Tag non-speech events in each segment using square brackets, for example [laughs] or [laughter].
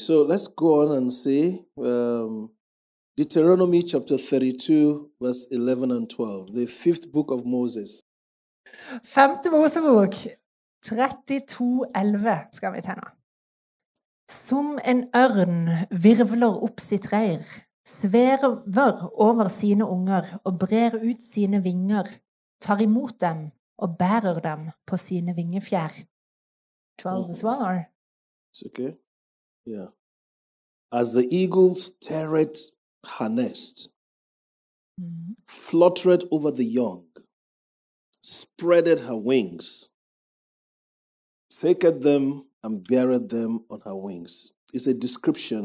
So let's go on and see um, Deuteronomy chapter 32, verse 11 and 12, the fifth book of Moses. Femte Mosebok 32,11 skal vi til nå. Som en ørn virvler opp sitt reir, svever over sine unger og brer ut sine vinger, tar imot dem og bærer dem på sine vingefjær. 12 as well, or? It's okay? Yeah. As the eagles teareth her nest, Mhm. fluttered over the young, spreaded her wings, taketh them and beareth them on her wings. It's a description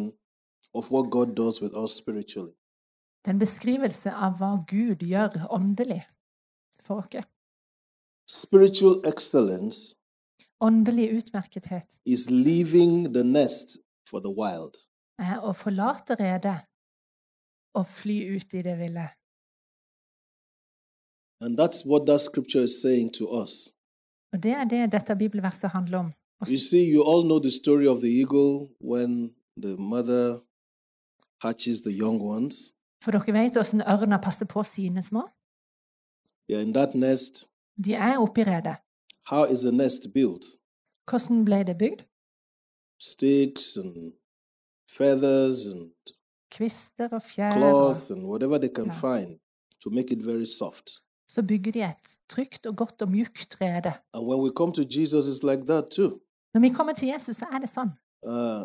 of what God does with us spiritually. Det er en beskrivelse av hva Gud gjør åndelig for oss. Spiritual excellence Åndelig utmerkethet is leaving the nest for the wild. er å forlate redet og fly ut i det ville. And that's what that scripture is saying to us. Og det er det dette bibelverset handler om. You see, you all know the story of the eagle when the mother hatches the young ones. For dere vet hvordan ørna passer på sine små. Yeah, in that nest, De er I redet. how is the nest built? Hvordan ble det bygd? Sticks and feathers and Kvister og fjær. Cloth and whatever they can ja. find to make it very soft. så bygger de et trygt og godt og mjukt rede. And when we come to Jesus, it's like that too. Når vi kommer til Jesus, så er det sånn. Uh,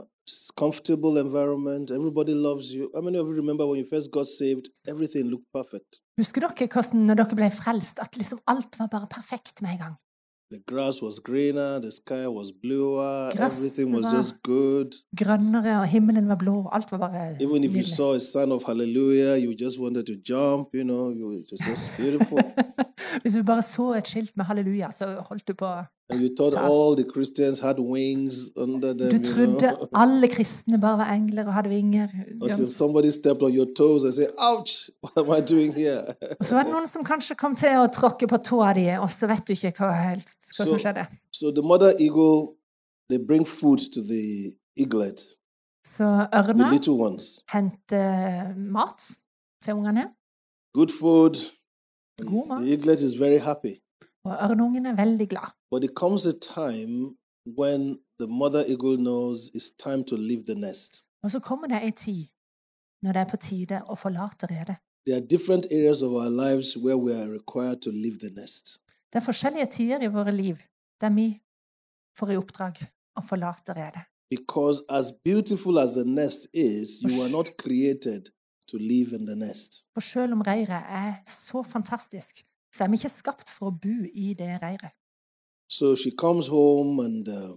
comfortable environment. Everybody loves you. How many of you remember when you first got saved? Everything looked perfect. Husker dere hvordan når dere ble frelst, at liksom alt var bare perfekt med en gang? The grass was greener, the sky was bluer, Gresset everything was just good. Grønnere, og himmelen var blå, alt var bare Even if you nydelig. saw a sign of hallelujah, you just wanted to jump, you know, you, it was just beautiful. [laughs] Hvis du bare så et skilt med halleluja, så holdt du på you thought all the Christians had wings under them, Du you trodde know. [laughs] alle kristne bare var engler og hadde vinger. Until somebody stepped on your toes and said, Ouch, what am I doing here? [laughs] Og så var det noen som kanskje kom til å tråkke på tåa di, og så vet du ikke hva, helt, hva som skjedde. so the mother eagle, they bring food to the eaglet, Så ørna henter mat til ungene, Good food. God mat. The eaglet is very happy. Og ørneungen er veldig glad. But it comes a time when the mother eagle knows it's time to leave the nest. Og så kommer det en tid når det er på tide å forlate redet. There are different areas of our lives where we are required to leave the nest. Det er forskjellige tider i våre liv der vi får i oppdrag å forlate redet. Because as beautiful as the nest is, you are not created to live in the nest. For selv om reiret er så fantastisk, så er vi ikke skapt for å bo i det reiret. So she comes home and uh,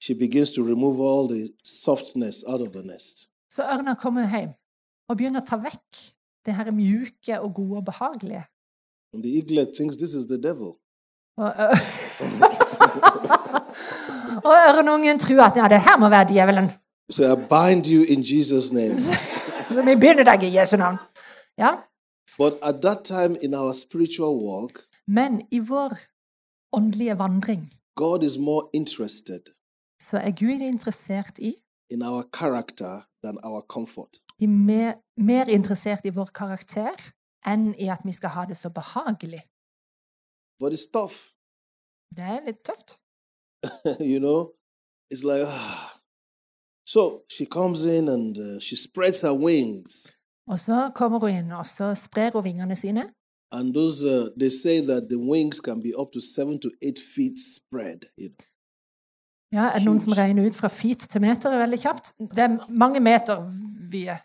she begins to remove all the softness out of the nest. Så ørna kommer hjem og begynner å ta vekk det her mjuke og gode og behagelige. And the eaglet thinks this is the devil. Og, ø- [laughs] og ørneungen tror at ja, det her må være djevelen. So I bind you in Jesus' name. [laughs] Så vi begynner deg i Jesu navn. Ja? But at that time in our spiritual walk, Men i vår åndelige vandring God is more interested så er Gud interessert i in our character than our comfort. de mer, mer interessert i vår karakter enn i at vi skal ha det så behagelig. But it's tough, Det er litt tøft. [laughs] you know? It's like, ah. [sighs] So she comes in and uh, she spreads her wings. Og så kommer hun inn, og så sprer hun vingene sine. And those, uh, they say that the wings can be up to seven to eight feet spread. You know? Ja, Er det noen som regner ut fra feet til meter veldig kjapt? Det er mange meter vide.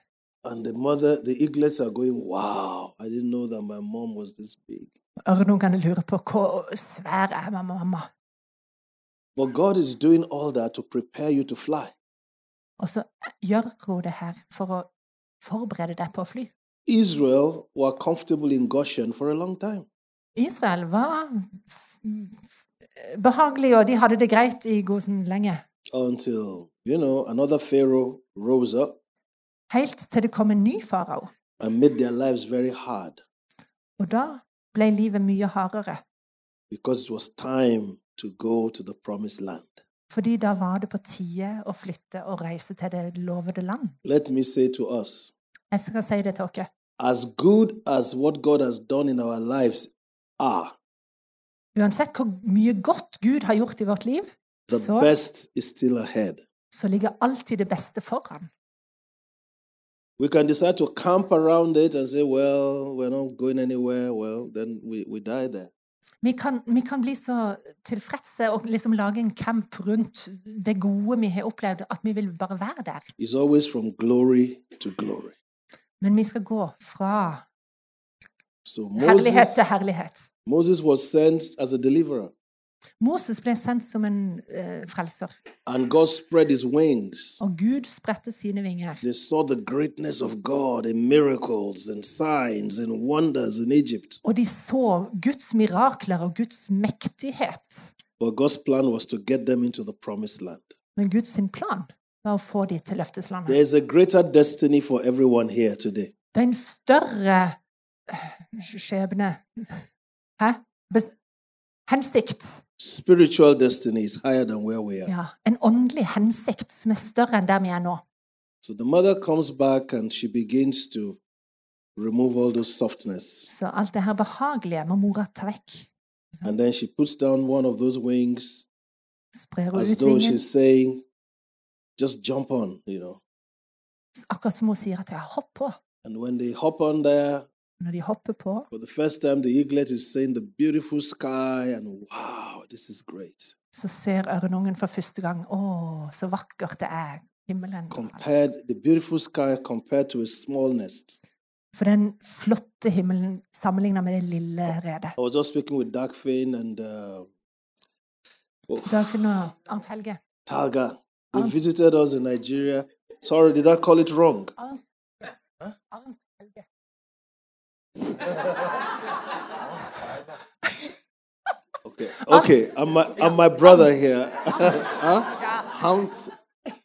And the mother, the eaglets are going, wow, I didn't know that my mom was this big. Lurer på hvor svær er mamma. But God is doing all that to prepare you to fly. Og så gjør hun det her for å forberede deg på å fly. Israel were comfortable in Goshen for a long time. Israel var behagelig, og de hadde det greit i Gosen lenge. until you know another pharaoh rose up Helt til det kom en ny farao. and made their lives very hard Og da ble livet mye hardere. because it was time to go to the promised land Fordi da var det på tide å flytte og reise til det lovede land. Let me say to us Jeg skal si det til dere. as good as what God has done in our lives are, Uansett hvor mye godt Gud har gjort i vårt liv, the så, best is still ahead. så ligger alltid det beste foran. We can decide to camp around it and say, well, we're not going anywhere. Well, then we, we die there. Vi kan, vi kan bli så tilfredse og liksom lage en camp rundt det gode vi har opplevd, at vi vil bare være der. It's always from glory glory. Men vi skal gå fra So herlighet til herlighet. Moses was sent as a deliverer, Moses ble sendt som en eh, frelser, and God spread his wings. og Gud spredte sine vinger. They saw the greatness of God in miracles and signs and wonders in Egypt. Og de så Guds mirakler og Guds mektighet. But God's plan was to get them into the promised land. Men Guds plan var å få de til løfteslandet. There is a greater destiny for everyone here today. Det er en større eh, skjebne Hæ? Bes hensikt. Spiritual destiny is higher than where we are. Ja, en åndelig hensikt som er større enn der vi er nå. So the mother comes back and she begins to remove all those softness. Så alt det her behagelige må mora ta vekk. And then she puts down one of those wings Sprer hun as ut though vingen, she's saying, just jump on, you know. akkurat som hun sier at ja, hopp på. And when they hop on there, Når de hopper på, wow, så ser ørnungen for første gang Å, så vakkert det er. Himmelen. Compared, the beautiful sky compared to a small nest. For den flotte himmelen sammenlignet med det lille redet. I was just speaking with Darkfin and uh, oh, Dagfinn og Arnt Helge. Talga. They Arnt. visited us in Nigeria. Sorry, did I call it wrong? Arnt, Arnt Helge. Okay, okay. I'm my, I'm my brother here. [laughs] huh? Hunt.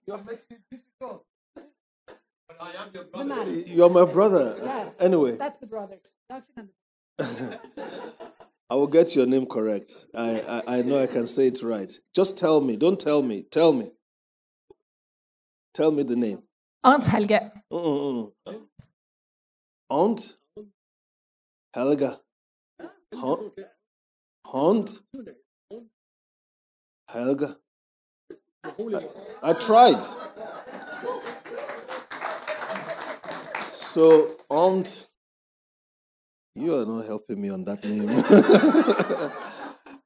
You're making it difficult. You're my brother. Anyway, That's the brother. [laughs] I will get your name correct. I, I, I know I can say it right. Just tell me. Don't tell me. Tell me. Tell me the name. Aunt Helge. Mm-mm-mm. Aunt? Helga? Hunt? Hunt? Helga? I, I tried. So, Aunt, you are not helping me on that name. [laughs]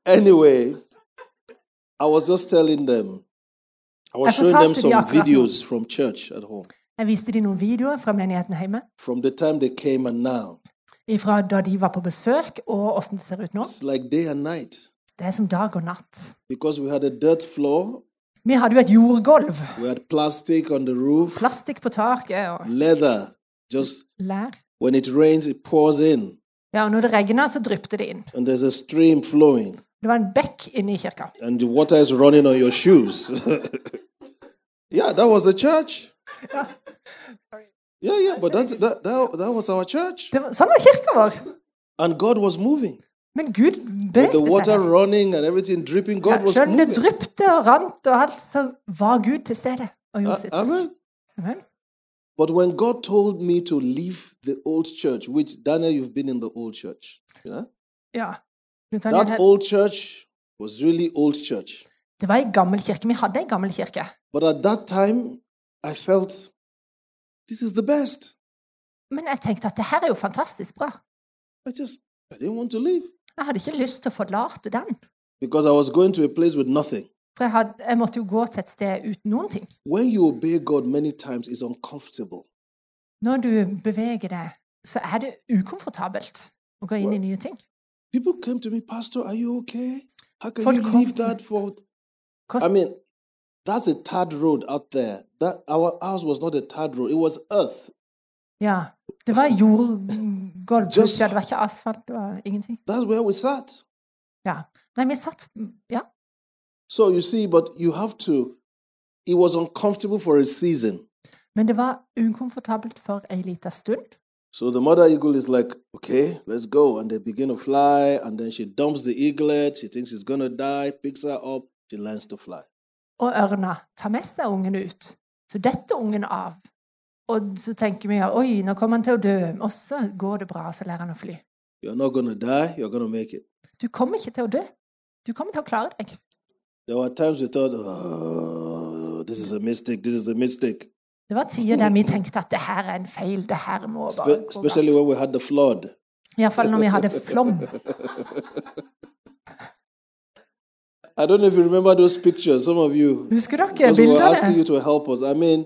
anyway, I was just telling them, I was showing them some videos from church at home, Jeg viste de noen videoer fra menigheten hjemme. from the time they came and now. Fra da de var på besøk, og åssen det ser ut nå. Like Det er som dag og natt. floor, Vi hadde jo et jordgulv. roof, Plastikk på taket og leather. Just lær. when it rains, it pours in, Ja, og når det regna, så drypte det inn. and a stream Det var en bekk inne i kirka. and the water is running on your shoes. [laughs] yeah, that was the church. Yeah, yeah, but that's, that, that, that was our church. Det var, sånn var kirka vår. And God was moving. Men Gud With the bevegde seg. water running and everything dripping, Ja, God was Selv om det moving. dryppte og rant og alt, så var Gud til stede og gjorde sitt. Amen. Amen. But when God told me to leave the old church, which Daniel, you've been in the old church, yeah? Ja. Du den That her- old church was really old church. Det var ei gammel kirke. Vi hadde ei gammel kirke. But at that time, I felt this is the best. Men jeg tenkte at det her er jo fantastisk bra. I just I didn't want to leave Jeg hadde ikke lyst til å forlate den. because I was going to a place with nothing. For jeg, hadde, jeg måtte jo gå til et sted uten noen ting. When you obey God many times, it's uncomfortable. Når du beveger deg, så er det ukomfortabelt å gå inn i nye ting. People came to me, Pastor, are you okay? How can Folk you kom leave til- that for? Hvordan- I mean, that's a third road out there. That our house was not a third road; it was earth. ja, det var [laughs] jordgulv. Just- det var ikke asfalt, det var ingenting. That's where we sat. Ja. Nei, vi satt Ja. So you see, but you have to. It was uncomfortable for a season. Men det var ukomfortabelt for ei lita stund. So the mother eagle is like, okay, let's go. And they begin to fly. And then she dumps the eaglet. She thinks she's going to die, picks her up. She learns to fly. Og ørna tar med seg ungen ut. Så detter ungen av. Og så tenker vi oi, nå kommer han til å dø. Og så går det bra, så lærer han å fly. You're not going die, you're going make it. Du kommer ikke til å dø. Du kommer til å klare deg. There were times we thought, this is a mistake, this is a mistake. Det var tider der vi tenkte at det her er en feil. det her må bare gå galt. when we had the flood. Iallfall når vi hadde flom. [laughs] I don't know if you remember those pictures, some of you. Husker dere Because we were asking you to help us. I mean,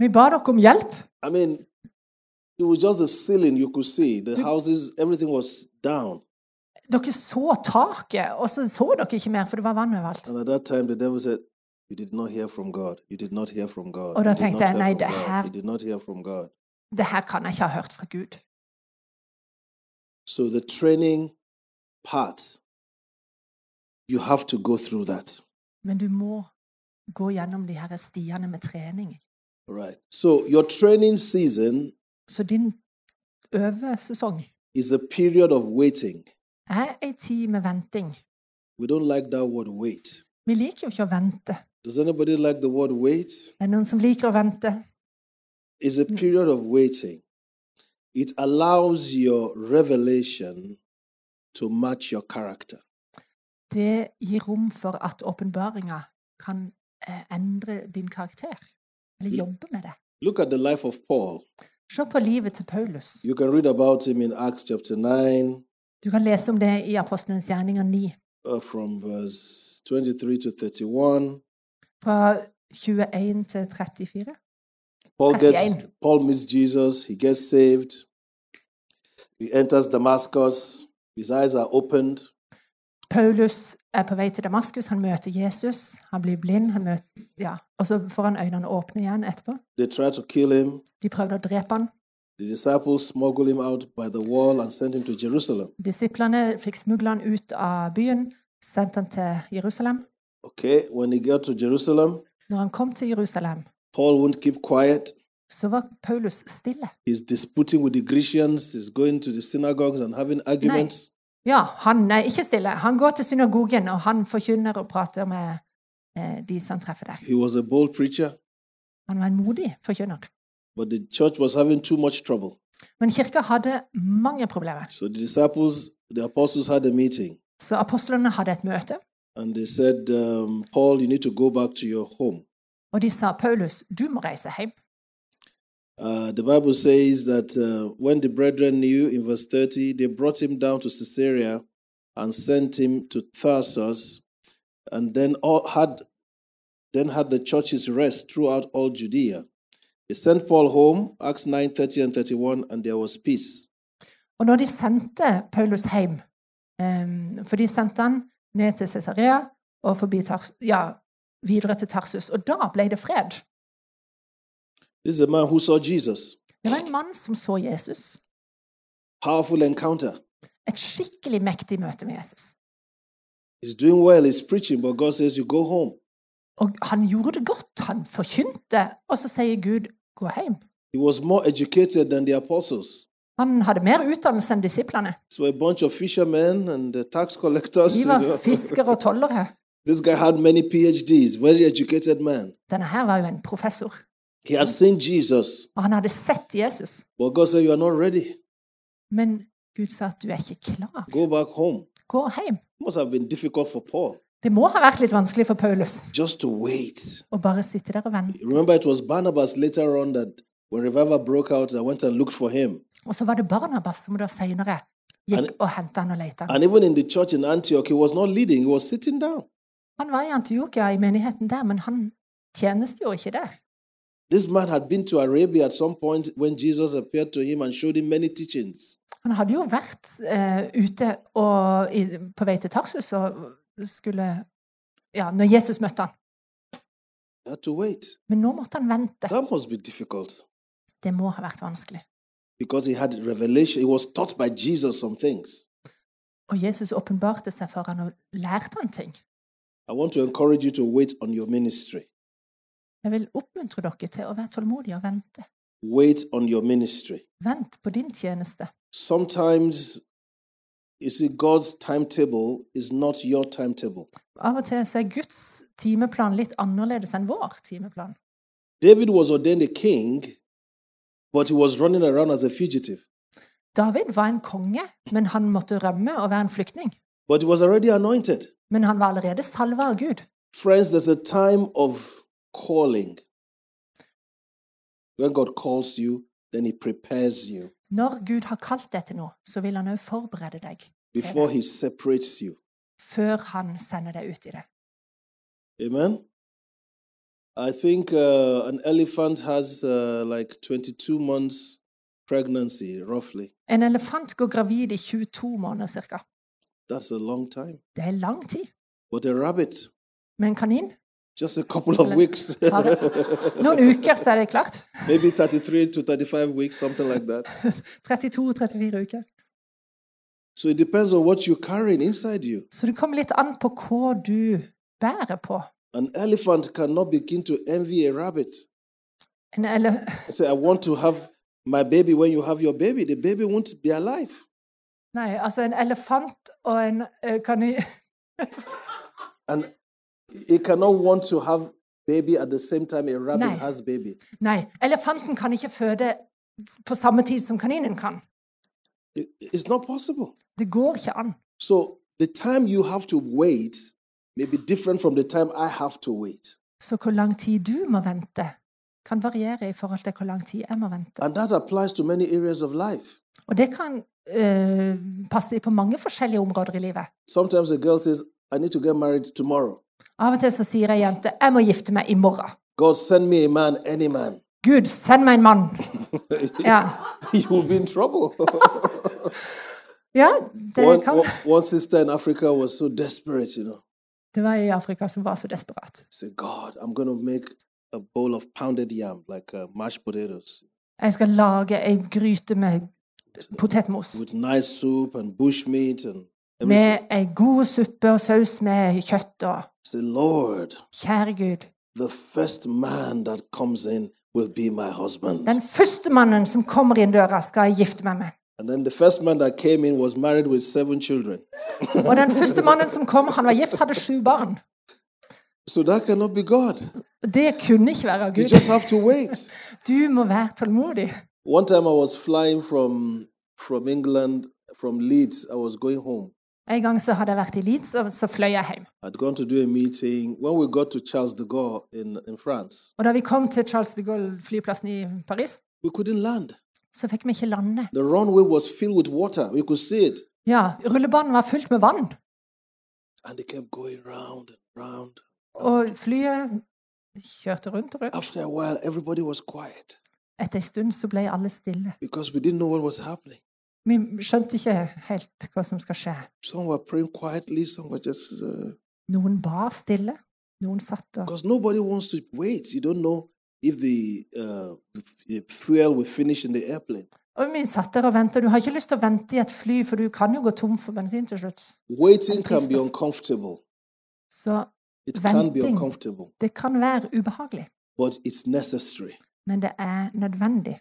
Vi ba dere om hjelp. I mean, it was just the ceiling you could see. The houses, everything was down. Dere så taket, og så så dere ikke mer, for det var vann overalt. And at that time, the devil said, You did not hear from God. You did not hear from God. Og da tenkte jeg, nei, det her- You did not hear from God. Det her kan jeg ikke ha hørt fra Gud. So the training part, you have to go through that. Men du må gå gjennom de her stiene med trening. Right. So your training season Så din øvesesong is a period of waiting. er ei tid med venting. We don't like that word wait. Vi liker jo ikke å vente. Does anybody like the word wait? Det er noen som liker å vente. It's a period of waiting. It allows your revelation to match your character. Det gir rom for at åpenbaringa kan eh, endre din karakter. Eller jobbe med det. Look at the life of Paul. Se på livet til Paulus. You can read about him in Acts chapter 9, Du kan lese om det i Apostlenes gjerninger 9, uh, from verse 23 to 31. fra 21 til 34. Paul gets 31. Paul meets Jesus, he gets saved. He enters Damascus, his eyes are opened. Paulus er på vei til Damaskus, han møter Jesus, han blir blind, han møter, ja, og så får han øynene åpne igjen etterpå. De prøvde å drepe Jerusalem. Disiplene fikk smugla han ut av byen, sendte han til Jerusalem. Okay, when he got to Jerusalem, Når han kom til Jerusalem, Paul won't keep quiet. så var Paulus stille. He's disputing with the Grecians. He's going to the synagogues and having arguments. Ja, han er ikke stille. Han går til synagogen, og han forkynner og prater med eh, de som treffer der. He was a bold preacher, Han var en modig forkynner. but the church was having too much trouble. Men kirka hadde mange problemer. So the disciples, the apostles had a meeting Så apostlene hadde et møte, and they said, um, Paul, you need to go back to your home. og de sa Paulus, du må reise hjem. Uh, the Bible says that uh, when the brethren knew, in verse 30, they brought him down to Caesarea and sent him to Tarsus, and then all had then had the churches rest throughout all Judea. They sent Paul home, Acts 9, 30 and 31, and there was peace. Og når de sendte Paulus hjem, em, for de sendte han ned til Cesarea og forbi Tars ja, videre til Tarsus, og da ble det fred. This is a man who saw Jesus. Det var en mann som så Jesus. Powerful encounter. Et skikkelig mektig møte med Jesus. He's doing well, he's preaching, but God says, You go home. Og han gjorde det godt. Han forkynte, og så sier Gud, gå hjem. He was more educated than the apostles. Han hadde mer utdannelse enn disiplene. So a bunch of fishermen and the tax [laughs] collectors. De var fiskere og tollere. This guy had many PhDs, very educated man. Denne her var jo en professor. He had seen Jesus, Og han hadde sett Jesus. but God said, You are not ready. Men Gud sa at du er ikke klar. Go back home. Gå hjem. It must have been difficult for Paul Det må ha vært litt vanskelig for Paulus just to wait. å bare sitte der og vente. Remember, it was Barnabas later on that when revival broke out, I went and looked for him. Og så var det Barnabas som da senere gikk og henta han og lette han. And even in the church in Antioch, he was not leading, he was sitting down. Han var i Antiokia, i menigheten der, men han tjenestegjorde ikke der. This man had been to Arabia at some point when Jesus appeared to him and showed him many teachings. Han hadde jo vært eh, ute og i, på vei til Tarsus og skulle Ja, når Jesus møtte han. He had to wait. Men nå måtte han vente. That must be difficult Det må ha vært vanskelig. because he had revelation. He was taught by Jesus some things. Og Jesus åpenbarte seg for han og lærte han ting. I want to encourage you to wait on your ministry. Jeg vil oppmuntre dere til å være tålmodige og vente. Wait on your ministry. Vent på din tjeneste. Sometimes, you see, God's timetable is not your timetable. Av og til så er Guds timeplan litt annerledes enn vår timeplan. David was ordained a king, but he was running around as a fugitive. David var en konge, men han måtte rømme og være en flyktning. But he was already anointed. Men han var allerede salva av Gud. Friends, there's a time of calling. When God calls you, then he prepares you Når Gud har kalt deg til noe, så vil han òg forberede deg til before det, separates you. før han sender deg ut i det. Amen. I think uh, an elephant has uh, like 22 months pregnancy, roughly. En elefant går gravid i 22 måneder cirka. That's a long time. Det er lang tid. But a rabbit, Men en kanin just a couple of weeks, Noen uker, så er det klart. [laughs] maybe 33 to 35 weeks, something like that. [laughs] 32-34 uker. So it depends on what you're carrying inside you. Så det kommer litt an på hva du bærer på. An elephant cannot begin to envy a rabbit. En ele I say, I want to have my baby when you have your baby. The baby won't be alive. Nei, altså en elefant og en kanin And it cannot want to have baby at the same time a rabbit Nei. has baby. Nei, elefanten kan ikke føde på samme tid som kaninen kan. It- it's not possible. Det går ikke an. So the time you have to wait may be different from the time I have to wait. Så hvor lang tid du må vente, kan variere i forhold til hvor lang tid jeg må vente. And that applies to many areas of life. Og det kan eh, passe på mange forskjellige områder i livet. Sometimes a girl says, I need to get married tomorrow. Av og til så sier ei jente 'jeg må gifte meg i morgen'. God, send me a man, any man. Gud, send meg en mann! [laughs] Ja, You'll be in trouble. [laughs] ja det one, kan one, one sister in Africa was so desperate, you know. Det var i Afrika som var så desperat. Say, God, I'm gonna make a bowl of pounded yam, like uh, mashed potatoes, Jeg skal lage ei gryte med potetmos. with nice soup and bushmeat and. Med ei god suppe og saus med kjøtt og Say, Lord, Kjære Gud. the first man that comes in will be my husband. Den første mannen som kommer inn døra, skal jeg gifte meg med. And then the first man that came in was married with seven children. Og den første mannen som kom, han var gift, hadde sju barn. So that cannot be God. Det kunne ikke være You Gud. just have to wait. Du må være tålmodig. One time I was flying from from England, from Leeds. I was going home. En gang så hadde jeg vært i Leeds, og så fløy jeg hjem. In, in Og da vi kom til Charles de Gaulle flyplassen i Paris, så fikk vi ikke lande. Ja, rullebanen var fylt med vann. Round round. Og flyet kjørte rundt og rundt. While, Etter en stund så ble alle stille. Vi skjønte ikke helt hva som skal skje. Quietly, just. Uh, Noen ba stille, noen satt og nobody wants to wait. You don't know if the, uh, the fuel will finish in the airplane. Og vi satt der og ventet. Du har ikke lyst til å vente i et fly, for du kan jo gå tom for bensin til slutt. Waiting can be uncomfortable. Så It can be Venting. det kan være ubehagelig, but it's necessary. men det er nødvendig.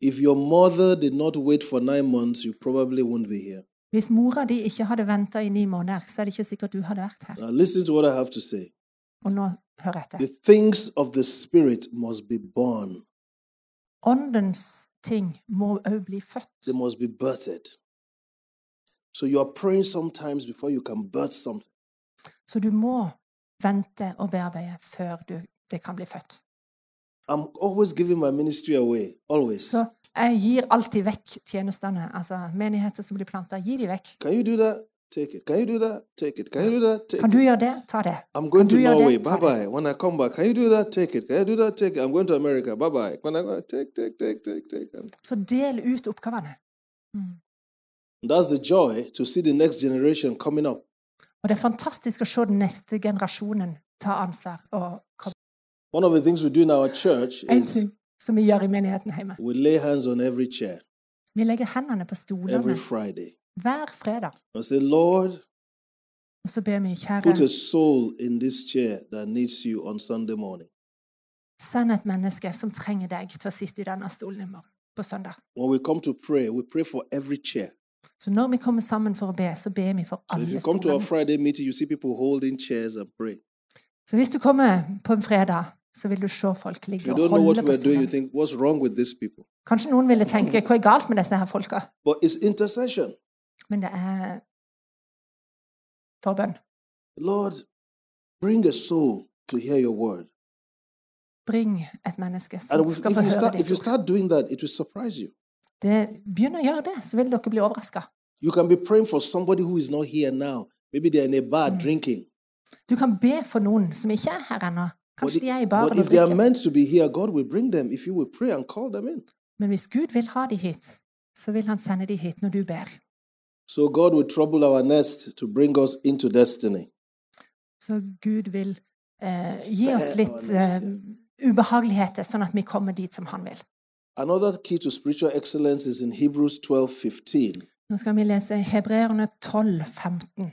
If your mother did not wait for nine months, you probably won't be here. Hvis mora di ikke hadde venta i ni måneder, så er det ikke sikkert du hadde vært her. Now, listen to what I have to say. Og nå hør etter. The things of the Spirit must be born, Åndens ting må òg bli født. they must be birthed. So you are praying sometimes before you can birth something. Så du må vente og bearbeide før du, det kan bli født. I'm always giving my ministry away, always. Så jeg gir alltid vekk tjenestene. Altså menigheter som blir planta, gir de vekk. Can you do that? Take it. Can you do that? Take it. Can you do that? Take Kan it. du gjøre det? Ta det. I'm going to Norway. Bye bye. When I come back, can you do that? Take it. Can you do that? Take it. I'm going to America. Bye bye. When I go, take, take, take, take, take. Så del ut oppgavene. Mm. that's the joy to see the next generation coming up. Og det er fantastisk å se den neste generasjonen ta ansvar. og komme. One of the things we do in our church En is ting som vi gjør i menigheten hjemme. we lay hands on every chair Vi legger hendene på every stolene Friday hver fredag. and say, Lord, Og så ber vi, put kjære, a soul in this chair that needs you on Sunday morning. send et menneske som trenger deg til å sitte i denne stolen i morgen, på søndag. When we come to pray, we pray for every chair. Så når vi kommer sammen for å be, så ber vi for So if alle you come to our stolene. Friday meeting, you see people holding chairs and pray. Så hvis du kommer på en fredag, så vil du se folk ligge og holde på stolen. think? Kanskje noen ville tenke hva er galt med disse her folka? Men det er forbønn. Lord, bring a soul to hear your word. Bring et menneske som if, skal få høre start, ditt you ord. start doing that, it will surprise you. Det, begynn å gjøre det, så vil dere bli overraska. You can be praying for somebody who is not here now. Maybe they're in a bar drinking. Du kan be for noen som ikke er her ennå. Kanskje de er i baren og drikker. meant to be here, God will bring them if you will pray and call them in. Men hvis Gud vil ha de hit, så vil han sende de hit når du ber. So God will trouble our nest to bring us into destiny. Så Gud vil eh, gi oss litt eh, ubehageligheter, sånn at vi kommer dit som han vil. Another key to spiritual excellence is in Hebrews 12 15. Nå skal vi lese Hebreerne 12, 15.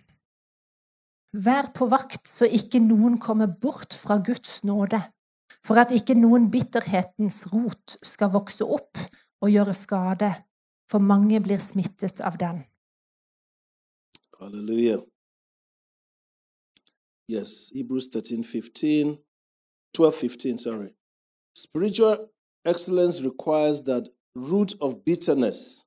Vær på vakt så ikke noen kommer bort fra Guds nåde, for at ikke noen bitterhetens rot skal vokse opp og gjøre skade, for mange blir smittet av den. Halleluja. Yes, Hebrews 13 15, 12 15, sorry. Spiritual excellence requires that root of bitterness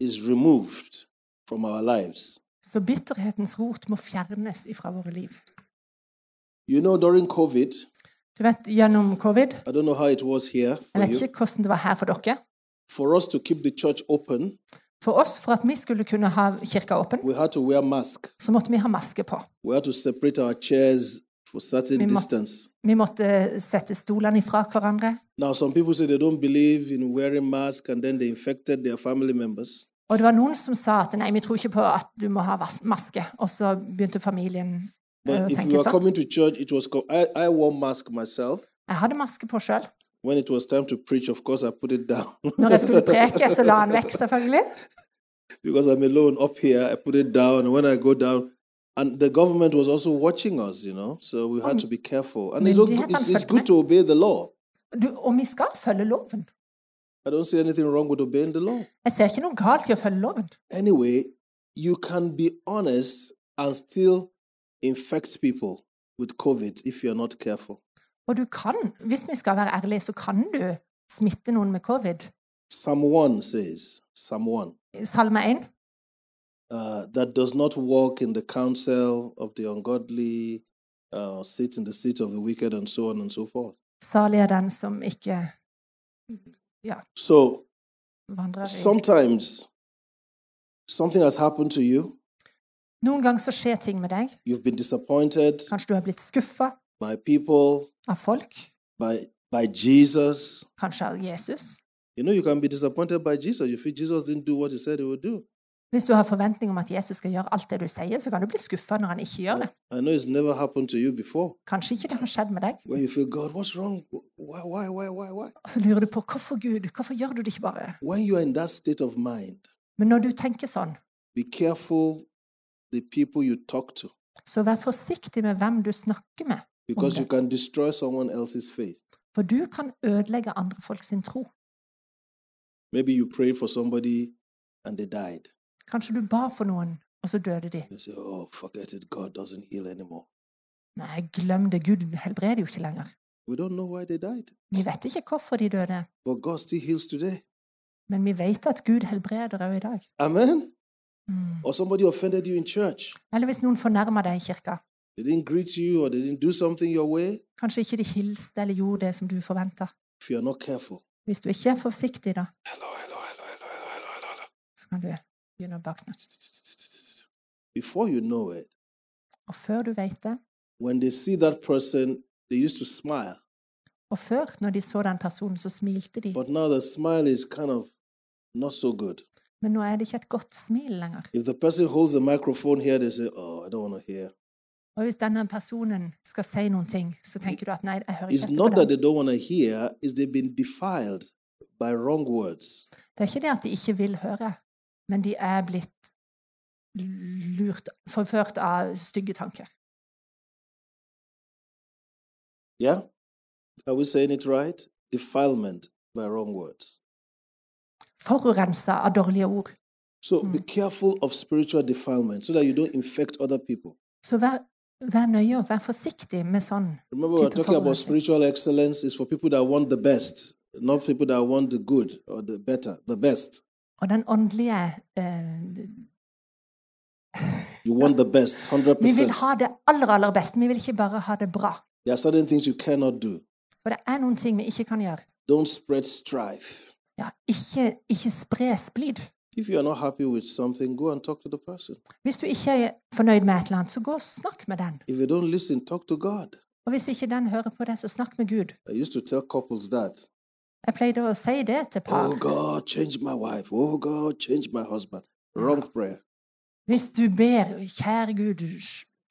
is removed from our lives. Så bitterhetens rot må fjernes ifra våre liv. You know, during COVID, Du vet, gjennom covid I don't know how it was here Jeg vet ikke hvordan det var her for dere. for us to keep the church open, For oss, for at vi skulle kunne ha kirka åpen, we had to wear mask. så måtte vi ha maske på. We had to separate our chairs for certain mu- distance. Vi måtte sette stolene ifra hverandre. Now, some people say they don't believe in wearing mask, and then they infected their family members. Og det var noen som sa at nei, vi tror ikke på at du må ha maske. Og så begynte familien eh, å tenke sånn. church, was. I I mask. Jeg hadde maske på sjøl. When it was time to preach, of course, I put it down Når jeg skulle preke, så la han vekk, [laughs] selvfølgelig. because I'm alone up here. I put it down, and when I go down, and the government was also watching us, you know, so we had to be careful. And it's, it's, it's good to obey the law. Du, og vi skal følge loven. I don't see anything wrong with obeying the law. Jeg ser ikke noe galt i å følge loven. Anyway, you can be honest and still infect people with COVID if you're not careful. Og du kan, hvis vi skal være ærlige, så kan du smitte noen med covid. Psalm 1 says, Psalm 1, Salme 1. uh, that does not walk in the counsel of the ungodly, uh, sit in the seat of the wicked, and so on and so forth. Salig er den som ikke So sometimes something has happened to you. Noen ganger så skjer ting med deg. You've been disappointed Kanskje du har blitt skuffa by people, av folk. by by Jesus. Kanskje av Jesus. You know, you can be disappointed by Jesus. You feel Jesus didn't do what he said he would do. Hvis du har forventning om at Jesus skal gjøre alt det du sier, så kan du bli skuffa når han ikke gjør det. Kanskje ikke det har skjedd med deg. Og så lurer du på hvorfor Gud, hvorfor gjør du det ikke bare? Mind, Men når du tenker sånn, så vær forsiktig med hvem du snakker med. For du kan ødelegge andre folks tro. Maybe you prayed for somebody and they died. Kanskje du ba for noen, og så døde de. Oh, Nei, glem det. Gud helbreder jo ikke lenger. Vi vet ikke hvorfor de døde. Men vi vet at Gud helbreder òg i dag. Amen. Mm. Or. Eller hvis noen fornærmer deg i kirka. They didn't greet you or they didn't do something your way. Kanskje ikke de hilste eller gjorde det som du forventa. Hvis du ikke er forsiktig, da. Hello, hello, hello, hello, hello, hello, hello. Så kan du begynne å baksnakke. Before you know it, Og før du vet det, when they see that person, they used to smile. og før, når de så den personen, så smilte de. But now the smile is kind of not so good. Men nå er det ikke et godt smil lenger. If the person holds the microphone here, they say, Oh, I don't want to hear. Og hvis denne personen skal si noen ting, så tenker du at nei, jeg hører It's ikke not på that den. they don't want to hear, it's they've been defiled by wrong words. Det er ikke det at de ikke vil høre, men de er blitt lurt, forført av stygge tanker. Yeah? Are we saying it right? Defilement by wrong words. Forurensa av dårlige ord. So be careful of spiritual defilement so that you don't infect other people. Så vær vær nøye og vær forsiktig med sånn. Remember, we're Type talking about spiritual excellence is for people that want the best, not people that want the good or the better, the best. Og den åndelige eh, best, Vi vil ha det aller, aller beste. Vi vil ikke bare ha det bra. For det er noen ting vi ikke kan gjøre. Don't spread strife. Ja, ikke, ikke spre splid. If you are not happy with something, go and talk to the person. Hvis du ikke er fornøyd med et eller annet, så gå og snakk med den. If you don't listen, talk to God. Og hvis ikke den hører på deg, så snakk med Gud. Jeg pleide å si det til par. Oh God, change my wife. Oh God, change my husband. Wrong prayer. Hvis du ber, kjære Gud,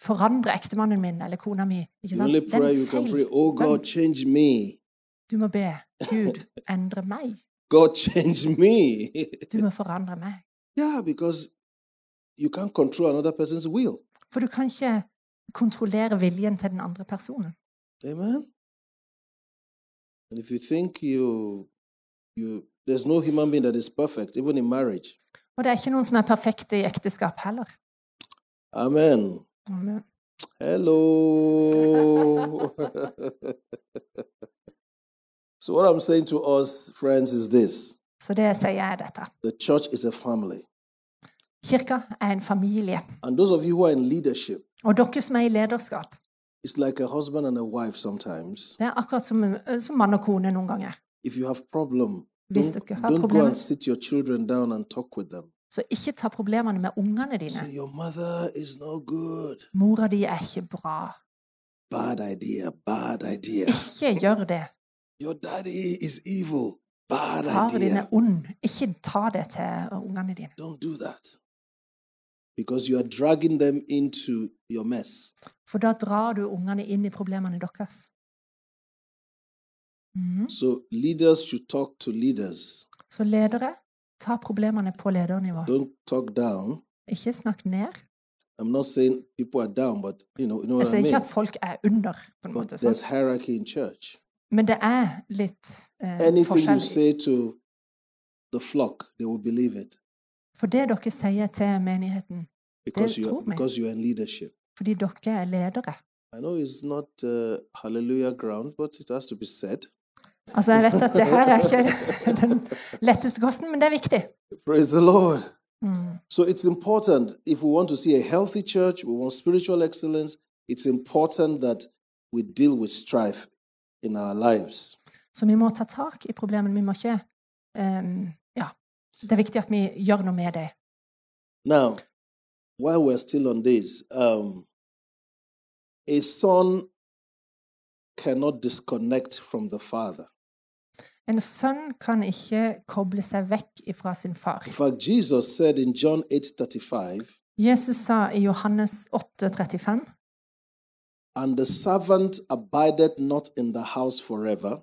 forandre ektemannen min eller kona mi ikke sant? er prayer you can pray, oh God, change me. Du må be Gud, endre meg. God, change me. Du må forandre meg. yeah, because you can't control another person's will. For du kan ikke kontrollere viljen til den andre personen. Amen. And if you think you, you, there's no human being that is perfect, even in marriage. Og det er ikke noen som er perfekte i ekteskap heller. Amen. Amen. Hello. [laughs] so, what I'm saying to us, friends, is this Så det sier jeg dette. the church is a family. Kirka er en familie. And those of you who are in leadership, Og dere som er i lederskap, like a husband and a wife sometimes. det er akkurat som, som mann og kone noen ganger. If you have problem, Hvis dere har problemer, and sit your children down and talk with them. så ikke ta problemene med ungene dine. So your mother is no good. Mora di er ikke bra. Bad idea, bad idea. Ikke gjør det. Your daddy is evil. Bad Faren din er ond. Ikke ta det til ungene dine. Don't do that. Because you are dragging them into your mess. For da drar du ungene inn i problemene deres. Mhm. So leaders should talk to leaders. Så ledere, ta problemene på ledernivå. Don't talk down. Ikke snakk ned. I'm not saying people are down, but you know, you know Jeg what I sier ikke mean. at folk er under, på en But måte. there's hierarchy in church. Men det er litt eh, Anything you say to the flock, they will believe it For det dere sier til menigheten, because you tror vi. because you are in leadership. Fordi dere er ledere. I know it's not uh, hallelujah ground, but it has to be said. Altså, jeg vet at det her er ikke [laughs] den letteste kosten, men det er viktig. Praise the Lord. Mm. So it's important if we want to see a healthy church, we want spiritual excellence, it's important that we deal with strife in our lives. Så vi må ta tak i problemene. Vi må ikke ehm, Ja. Det er viktig at vi gjør noe med det. Now, while we're still on this, um, a son cannot disconnect from the father. En sønn kan ikke koble seg vekk fra sin far. In fact, Jesus said in John 8:35, Jesus sa i Johannes 8,35 And the servant abideth not in the house forever,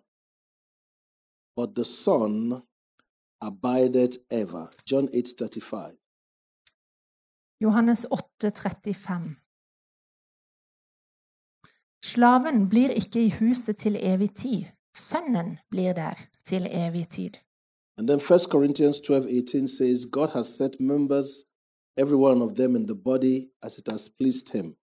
but the son abideth ever. John 8:35. Johannes 8,35 Slaven blir ikke i huset til evig tid. Sønnen blir der til evig tid. And then 1 Corinthians 12:18 says, God has set members, every one of them in the body, as it has pleased him.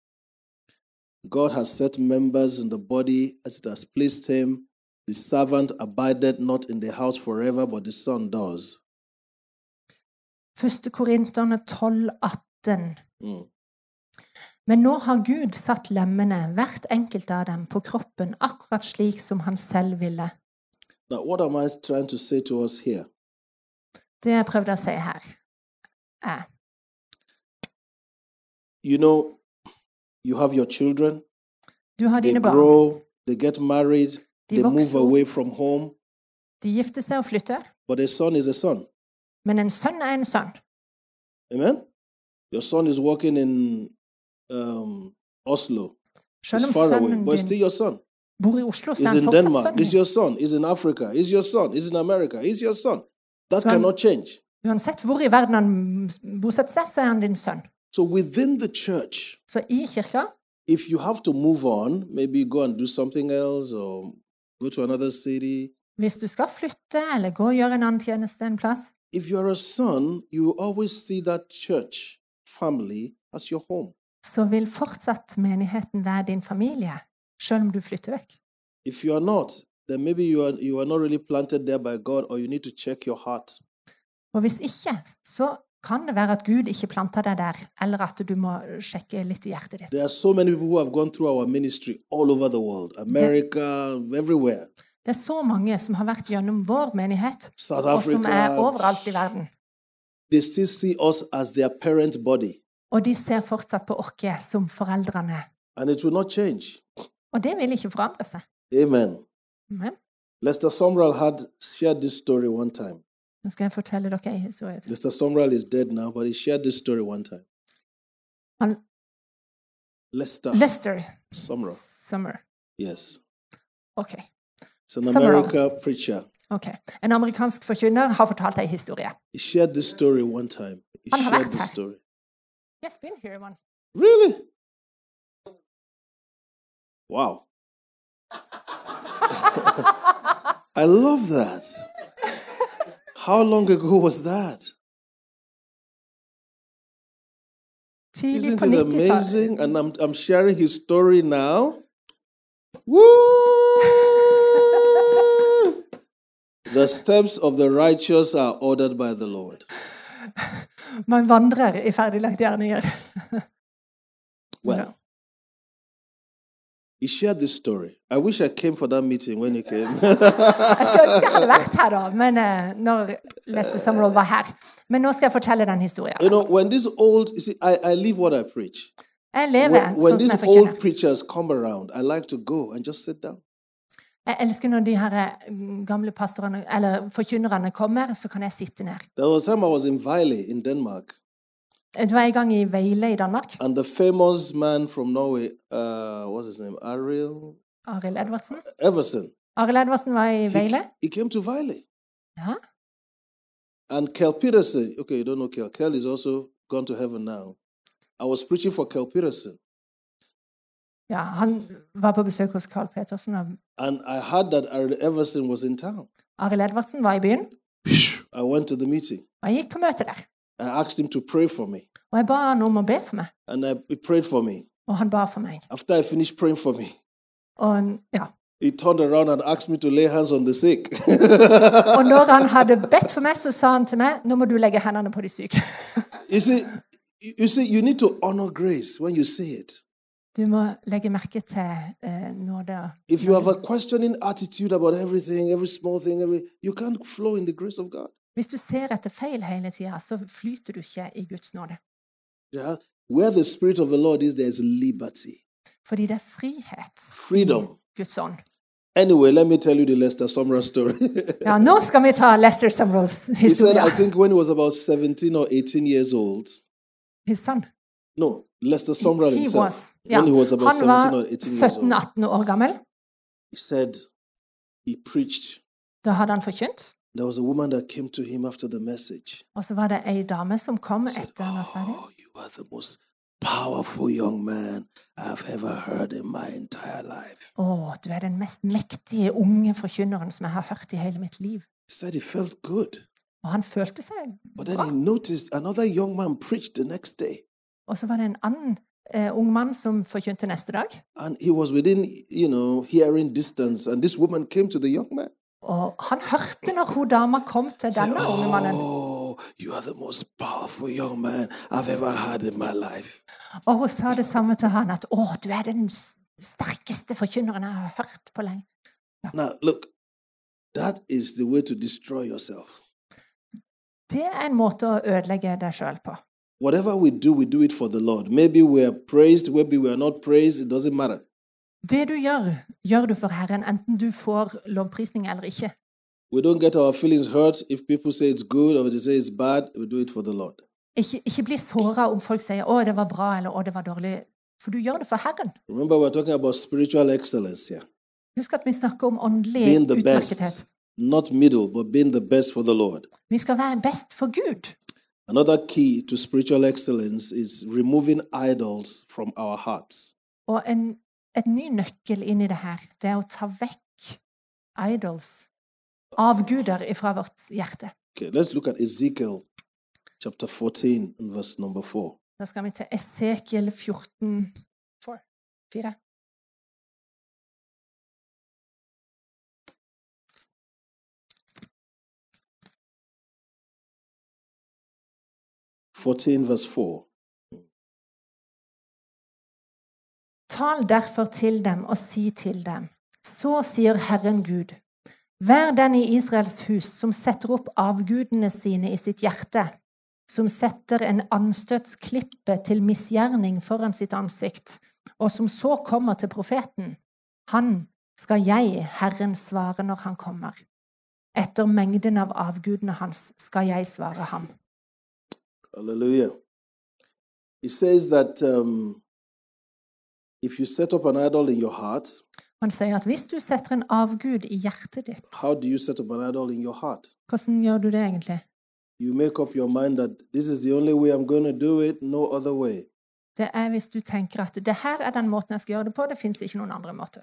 God has set members in the body as it has pleased him. The servant abideth not in the house forever, but the son does. 1. Korinterne 12, 18 Mm. Men nå har Gud satt lemmene, hvert enkelt av dem, på kroppen, akkurat slik som han selv ville. Now, what am I trying to say to us here? Det jeg prøvde å si her, er You know, you have your children, Du har they dine barn. grow, they get married, De they move away from home, de gifter seg og flytter. but a son is a son. Men en sønn er en sønn. Amen? Your son is working in um, Oslo. Om far away, but it's still your son. bor i Oslo, så He's in Denmark. He's your son. He's in Africa. He's your son. He's in America. He's your son. That cannot change. Uansett hvor i verden han bosetter seg, så er han din sønn. So within the church, Så i kirka, if you have to move on, maybe go and do something else or go to another city. hvis du skal flytte eller gå og gjøre en annen tjeneste en plass, If you're a son, you always see that church family as your home. Så vil fortsatt menigheten være din familie, selv om du flytter vekk. If you are not, then maybe you are you are not really planted there by God, or you need to check your heart. Og hvis ikke, så kan det være at Gud ikke planta deg der, eller at du må sjekke litt i hjertet ditt. There are so many people who have gone through our ministry all over the world, America, everywhere, Det er så mange som har vært gjennom vår menighet, South og som er overalt i verden. They still see us as their parent body, Og de ser fortsatt på oss som foreldrene. Og det vil ikke forandre seg. Amen. Amen. Lester Somrall had shared this story one time. nå skal jeg fortelle dere en historie. Lester Somrall is dead now, but he shared this story one time. Han, Lester Lester Sumrall, Summer. yes. Ok. It's an Sumrall. America preacher. ok. En amerikansk forkynner har fortalt en historie. He shared this story one time. He Han har vært her. story. Yes, been here once. Really? Wow. [laughs] I love that. How long ago was that? Isn't it amazing? And I'm, I'm sharing his story now. Woo! the steps of the righteous are ordered by the Lord. Man vandrer i ferdiglagt gjerninger. Well, he shared this story. I wish I came for that meeting when he came. Jeg skulle ønske jeg hadde [laughs] vært her, da, men eh, når Lester Summerall var her. Men nå skal jeg fortelle den historien. you know, when this old, see, I, I live what I preach. Jeg lever When, when sånn som these jeg forkynner. old preachers come around, I like to go and just sit down. Jeg elsker når de her eh, gamle pastorene, eller forkynnerne kommer, så kan jeg sitte ned. There was a time I was in Vejle in Denmark, Det var en gang i Veile i Danmark. and the famous man from Norway, uh, what's his name? Ariel Arild Edvardsen. Everson. Arild Edvardsen var i He, Veile. he came to Vejle. Ja. And Kel Peterson, okay, you don't know Kel. Kel is also gone to heaven now. I was preaching for Kel Peterson, ja, han var på besøk hos Carl Petersen. og and I heard that Ariel Everson was in town. Arild Edvardsen var i byen, [laughs] I went to the meeting. og jeg gikk på møte der. I asked him to pray for me, Og jeg ba han om å be for meg, and I, he prayed for me. og han ba for meg. After I finished praying for me, Og, ja. he turned around and asked me to lay hands on the sick. [laughs] og når han hadde [laughs] bedt for meg, så sa han til meg nå må du legge hendene på de syke. you see, you see, you need to honor grace when you see it. Du må legge merke til eh, nåde. If you have a questioning attitude about everything, every small thing, every you can't flow in the grace of God. Hvis du ser etter feil hele tida, så flyter du ikke i Guds nåde. Yeah. Where the spirit of the Lord is, there is liberty, Fordi det er frihet freedom. i Guds ånd. Anyway, let me tell you the Lester Sumrall story. [laughs] Ja, nå skal vi ta Lester Sumralls he said, historie. I think when he was about 17 or 18 years old, His son. No, Lester Sumrall himself, was, yeah. when he was about han 17 var or 18 years old, 17-18 år gammel. he said he preached. Da hadde han forkynt. There was a woman that came to him after the message. Og så var det ei dame som kom said, etter han var ferdig. Oh, you are the most powerful young man I've ever heard in my entire life. Å, du er den mest mektige unge forkynneren som jeg har hørt i hele mitt liv. He said he felt good. Og han følte seg But then bra. he noticed another young man preached the next day. Og så var det en annen eh, ung mann som forkynte neste dag. And he was within, you know, distance. And this woman came to the young man. Og han hørte når hun dama kom til denne unge mannen. oh, you are the most powerful young man I've ever had in my life. Og hun sa det samme til han, at 'Å, du er den sterkeste forkynneren jeg har hørt på lenge'. Now, look, that is the way to destroy yourself. Det er en måte å ødelegge deg sjøl på. Whatever we do, we do it for the Lord. Maybe we are praised, maybe we are not praised, it doesn't matter. Det du gjør, gjør du for Herren, enten du får lovprisning eller ikke. We don't get our feelings hurt if people say it's good or they say it's bad. We do it for the Lord. Ikke, ikke bli såra om folk sier 'Å, det var bra', eller 'Å, det var dårlig'. For du gjør det for Herren. Remember, we're talking about spiritual excellence here. Husk at vi snakker om åndelig utmerkethet. best. Not middle, but being the best for the Lord. Vi skal være best for Gud. Another key to spiritual excellence is removing idols from our hearts. Og en, et ny nøkkel inn i det her, det er å ta vekk idols, avguder, fra vårt hjerte. Okay, let's look at Ezekiel chapter 14 and verse number 4. Da skal vi til Esekiel 14, 4. Fourteen verse 4. Tal derfor til dem og si til dem, så sier Herren Gud, vær den i Israels hus som setter opp avgudene sine i sitt hjerte, som setter en anstøtsklippe til misgjerning foran sitt ansikt, og som så kommer til profeten. Han skal jeg, Herren, svare når han kommer. Etter mengden av avgudene hans skal jeg svare ham. Hallelujah. He says that um, if you set up an idol in your heart, Han sier at hvis du setter en avgud i hjertet ditt, how do you set up an idol in your heart? hvordan gjør du det egentlig? You make up your mind that this is the only way I'm going to do it, no other way. Det er hvis du tenker at det her er den måten jeg skal gjøre det på, det fins ikke noen andre måter.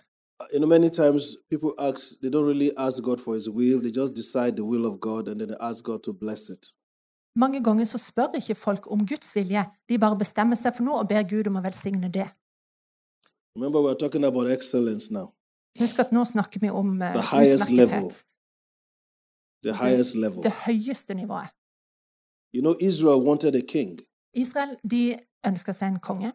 You know, many times people ask, they don't really ask God for His will, they just decide the will of God and then they ask God to bless it. Mange ganger så spør ikke folk om Guds vilje, de bare bestemmer seg for noe og ber Gud om å velsigne det. Remember, Husk at nå snakker vi om uh, The utmerkethet. Det. Det høyeste nivået. You know, Israel wanted a king. Israel de ønska seg en konge,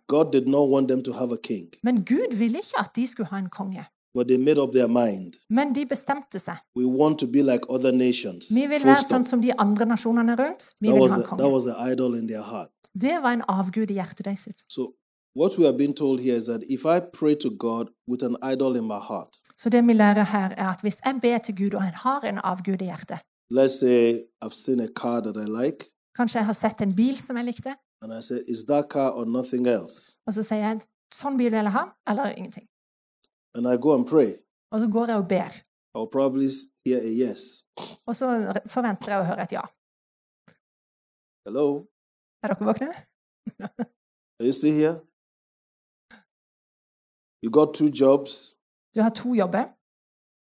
men Gud ville ikke at de skulle ha en konge. But they made up their mind. Men de bestemte seg. We want to be like other nations. Vi vil være sånn som de andre nasjonene rundt. Vi That vil ha a, that was an idol in their heart. Det var en avgud i hjertet deres. So, what we are being told here is that if I pray to God with an idol in my heart, Så det vi lærer her, er at hvis jeg ber til Gud, og jeg har en avgud i hjertet let's say I've seen a car that I like, Kanskje jeg har sett en bil som jeg likte, and I say, is that car or nothing else? og så sier jeg sånn bil vil jeg ha, eller ingenting. And I go and pray. Og så går jeg og ber. I'll probably hear a yes. Og så forventer jeg å høre et ja. Hello? Er dere våkne? [laughs] Are you still here? You got two jobs. Du har to jobber.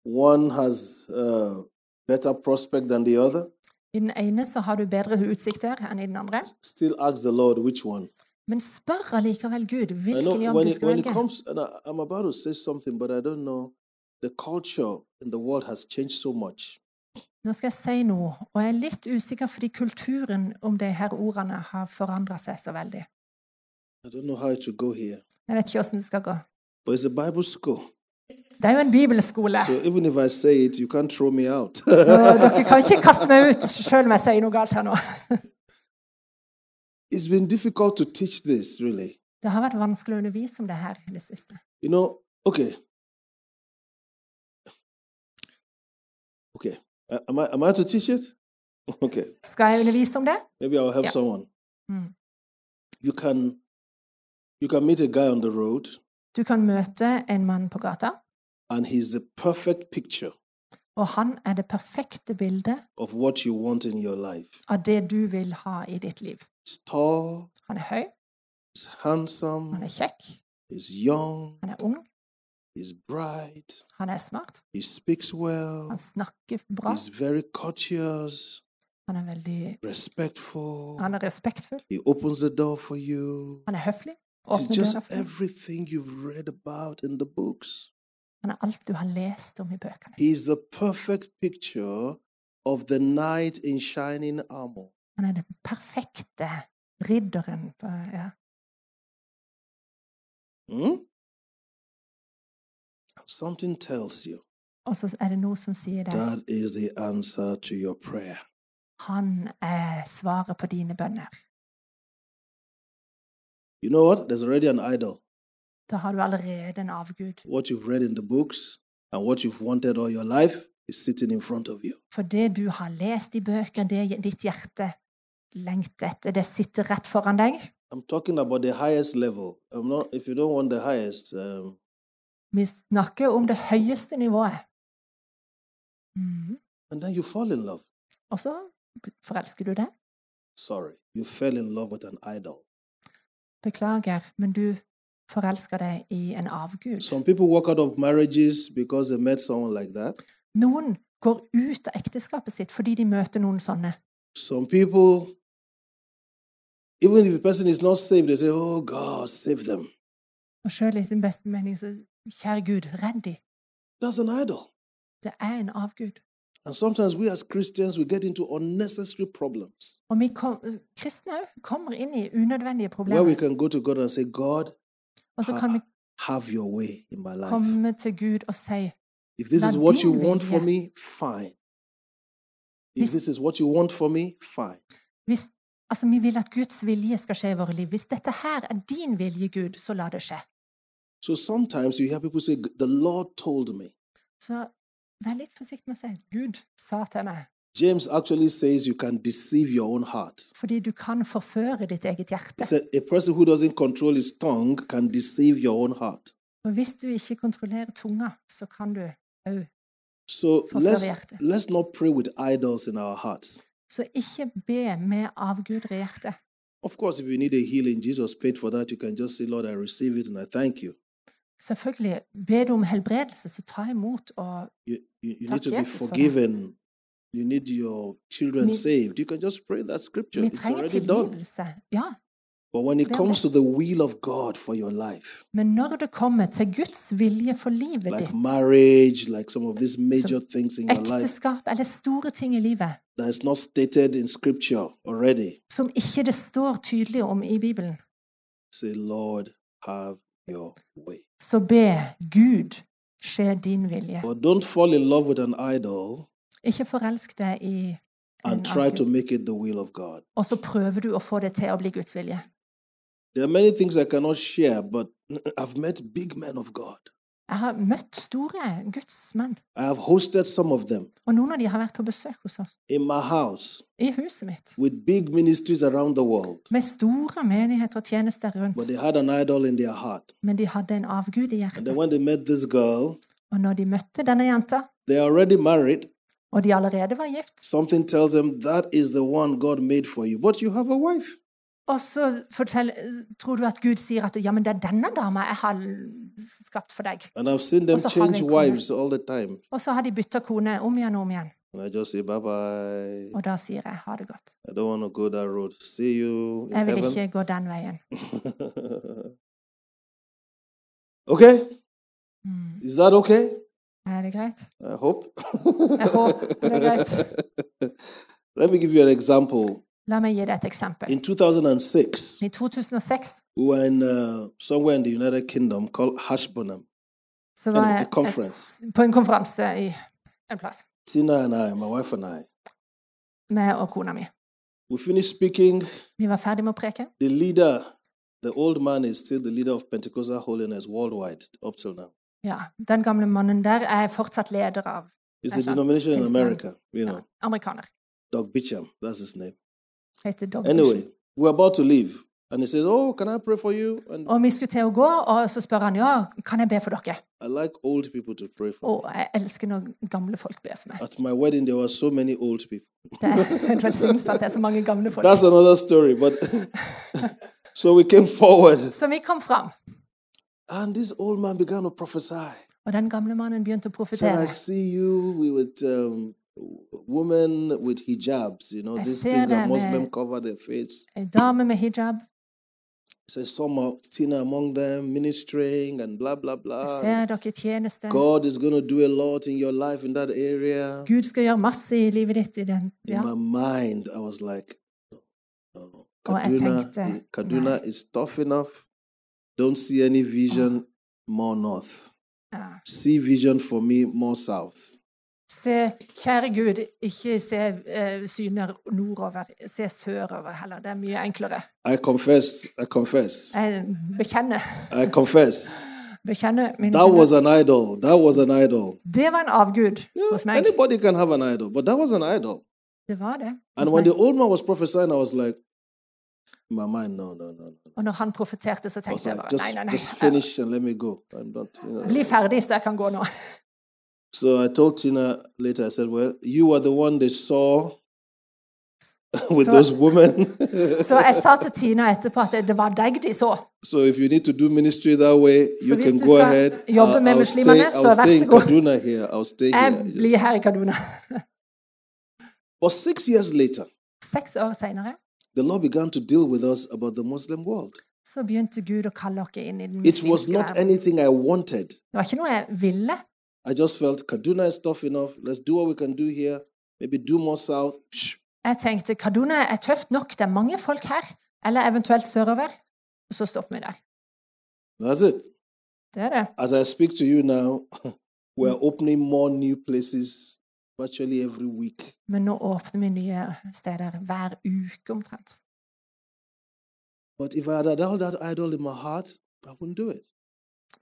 One has uh, better prospect than the other. I den ene så har du bedre utsikter enn i den andre. Still ask the Lord which one. Men spør allikevel Gud hvilken jobb du skal velge. comes, and I, I'm about to say something, but I don't know. The culture in the world has changed so much. Nå skal jeg si noe, og jeg er litt usikker fordi kulturen om de her ordene har forandra seg så veldig. I don't know how it will go here, Jeg vet ikke åssen det skal gå. but it's a Bible school. Det er jo en bibelskole, So even if I say it, you can't throw me out. så dere kan ikke kaste meg ut sjøl om jeg sier noe galt her nå. [laughs] it's been difficult to teach this, really. Det har vært vanskelig å undervise om det her i det siste. You know, okay. Okay. Am I, am I to teach it? [laughs] Okay. Skal jeg undervise om det? Maybe I'll help Yeah. someone. Mm. You can you can meet a guy on the road Du kan møte en mann på gata, and he's the perfect picture og han er det perfekte bildet of what you want in your life. av det du vil ha i ditt liv. He's tall, Han er høy, he's handsome, han er kjekk, he's young, han er ung, he's bright, han er smart, he speaks well, han snakker bra, he's very courteous, han er veldig respectful, Han er respektfull, he opens the door for you. han er høflig, døra just everything you've read about in the books. Han er alt du har lest om i bøkene. He's the perfect picture of the knight in shining armor. Han er den perfekte ridderen. På, ja. Mm? Something tells you Og så er det noe som sier deg that is the answer to your prayer. Han er svaret på dine bønner. You know what? There's already an idol. Da har du allerede en avgud. What you've read in the books and what you've wanted all your life is sitting in front of you. For det du har lest i bøker, det ditt hjerte lengter etter, det sitter rett foran deg. I'm talking about the highest level. I'm not. If you don't want the highest, um, Vi snakker om det høyeste nivået. Mm. and then you fall in love. Og så forelsker du deg. Sorry, you fell in love with an idol. Beklager, men du forelsker deg i en avgud. Some people walk out of marriages because they met someone like that. Noen går ut av ekteskapet sitt fordi de møter noen sånne. Some people Even if the person is not saved, they say, Oh God, save them. Og sjøl i sin beste mening så Kjære Gud, redd de. That's an idol. Det er en avgud. And sometimes we as Christians we get into unnecessary problems Og vi kom, kristne kommer inn i unødvendige where we problemer. can go to God and say, God, Og så kan vi have your way in my life. komme til Gud og si If this is what you want for me, fine. If this is what you want for me, fine. hvis, altså, Vi vil at Guds vilje skal skje i våre liv. Hvis dette her er din vilje, Gud, så la det skje. So sometimes you hear people say, The Lord told me. Så vær litt forsiktig med å si 'Gud sa til meg', James actually says you can deceive your own heart. fordi du kan forføre ditt eget hjerte. said, A person who doesn't control his tongue can deceive your own heart. Og hvis du ikke kontrollerer tunga, så kan du òg So Forføre let's, hjertet. let's not pray with idols in our hearts. Så ikke be med hjertet. Of course, if you need a healing, Jesus paid for that. You can just say, Lord, I receive it and I thank you. Selvfølgelig, be du om helbredelse, så ta imot. Og You, you, you Takk Jesus for det. You need your children Mi- saved. You can just pray that scripture. vi trenger tilgivelse. Ja, life, men når det kommer til Guds vilje for livet like ditt, marriage, like some of these major things in your life ekteskap eller store ting i livet that is not stated in scripture already, som ikke det står tydelig om i Bibelen, say, Lord, have your way. så be Gud skje din vilje. But don't fall in love with an idol Ikke forelsk deg i and try to make it the will of God. Og så prøver du å få det til å bli Guds vilje. There are many things I cannot share, but [clears throat] I've met big men of God. Jeg har møtt store gudsmenn, I have hosted some of them og noen av de har vært på besøk hos oss. in my house I huset mitt. with big ministries around the world. Med store menigheter og tjenester But rundt. they had an idol in their heart. Men de hadde en avgud i And then hjertet. when they met this girl, Og når de møtte denne jenta, they are already married. og de allerede var gift, Something tells them that is the one God made for you. But you have a wife. Og så fortell, tror du at Gud sier at ja, men det er denne dama jeg har skapt for deg. Og så har de bytta kone om igjen og om igjen. Say, bye bye. Og da sier jeg ha det godt. Jeg vil ikke gå den veien. [laughs] ok? Mm. Is that okay? Er det greit? Jeg håper det er greit. [laughs] Let me give you an example. La meg gi deg et eksempel. In 2006, I 2006 we were in uh, somewhere in the United Kingdom called Hashburnham. så var jeg conference. et, på en konferanse i en plass. Tina and I, my wife and I, med og kona mi. we finished speaking. Vi var ferdig med å preke. The leader, the old man, is still the leader of Pentecostal holiness worldwide up till now. Ja, Den gamle mannen der er fortsatt leder av It's a not denomination in Islam. America, you know. amerikaner. Doug Beecham, that's his name. Heter Doug Anyway, we're about to leave. And he says, Oh, can I pray for you? And Og vi skulle til å gå, og så spør han ja, kan jeg be for dere. I like old people to pray for. Og jeg elsker når gamle folk ber for meg. At my wedding, there were so many old people. [laughs] Det er en velsignelse at det er så mange gamle folk. That's another story. But [laughs] so we came forward, Så vi kom fram, and this old man began to prophesy. og den gamle mannen begynte å profetere. I see you with um, women with hijabs, you know, these things that Muslim cover their face. Dame med hijab. So some are Tina among them ministering and blah blah blah. ser dere i tjeneste. God is going to do a lot in your life in that area. Gud skal gjøre masse i livet ditt. i den. In my mind, I was like, oh, Kaduna, Kaduna is tough enough. Don't see any vision more north. See vision for me more south. Se, kjære Gud, ikke se eh, syner nordover. Se sørover heller. Det er mye enklere. I confess, I confess, Jeg bekjenner. I confess. bekjenner That was an idol. That was an idol. Det var en avgud Yeah, hos meg. anybody can have an idol, but that was an idol. Det var det. And when meg. the old man was prophesying, I was like, my mind, no, no, no. Og når han profeterte, så tenkte jeg like, bare just, nei, nei, nei. just finish and let me go. I'm not. You know. Bli ferdig, så jeg kan gå nå. So I told Tina later. I said, "Well, you are the one they saw [laughs] with So- those women. [laughs] so I sa til Tina etterpå at det var deg de så. so if you need to do ministry that way, Så you can go ahead. jobbe I'll, med I'll stay, så I'll stay in. Kaduna here. I'll stay Jeg here. blir her i Kaduna. But six years later, Seks år seinere the Lord began to deal with us about the Muslim world. så begynte Gud å kalle oss inn i den It was not anything I wanted. Det var ikke noe jeg ville. I just felt Kaduna is tough enough. Let's do what we can do here. Maybe do more south. Jeg tenkte Kaduna er tøft nok, det er mange folk her. Eller eventuelt sørover. Så stopper vi der. That's it. Det er det. As I speak to you now, [laughs] we're opening more new places virtually every week. Men nå åpner vi nye steder hver uke omtrent. But if I had all that idol in my heart, I wouldn't do it.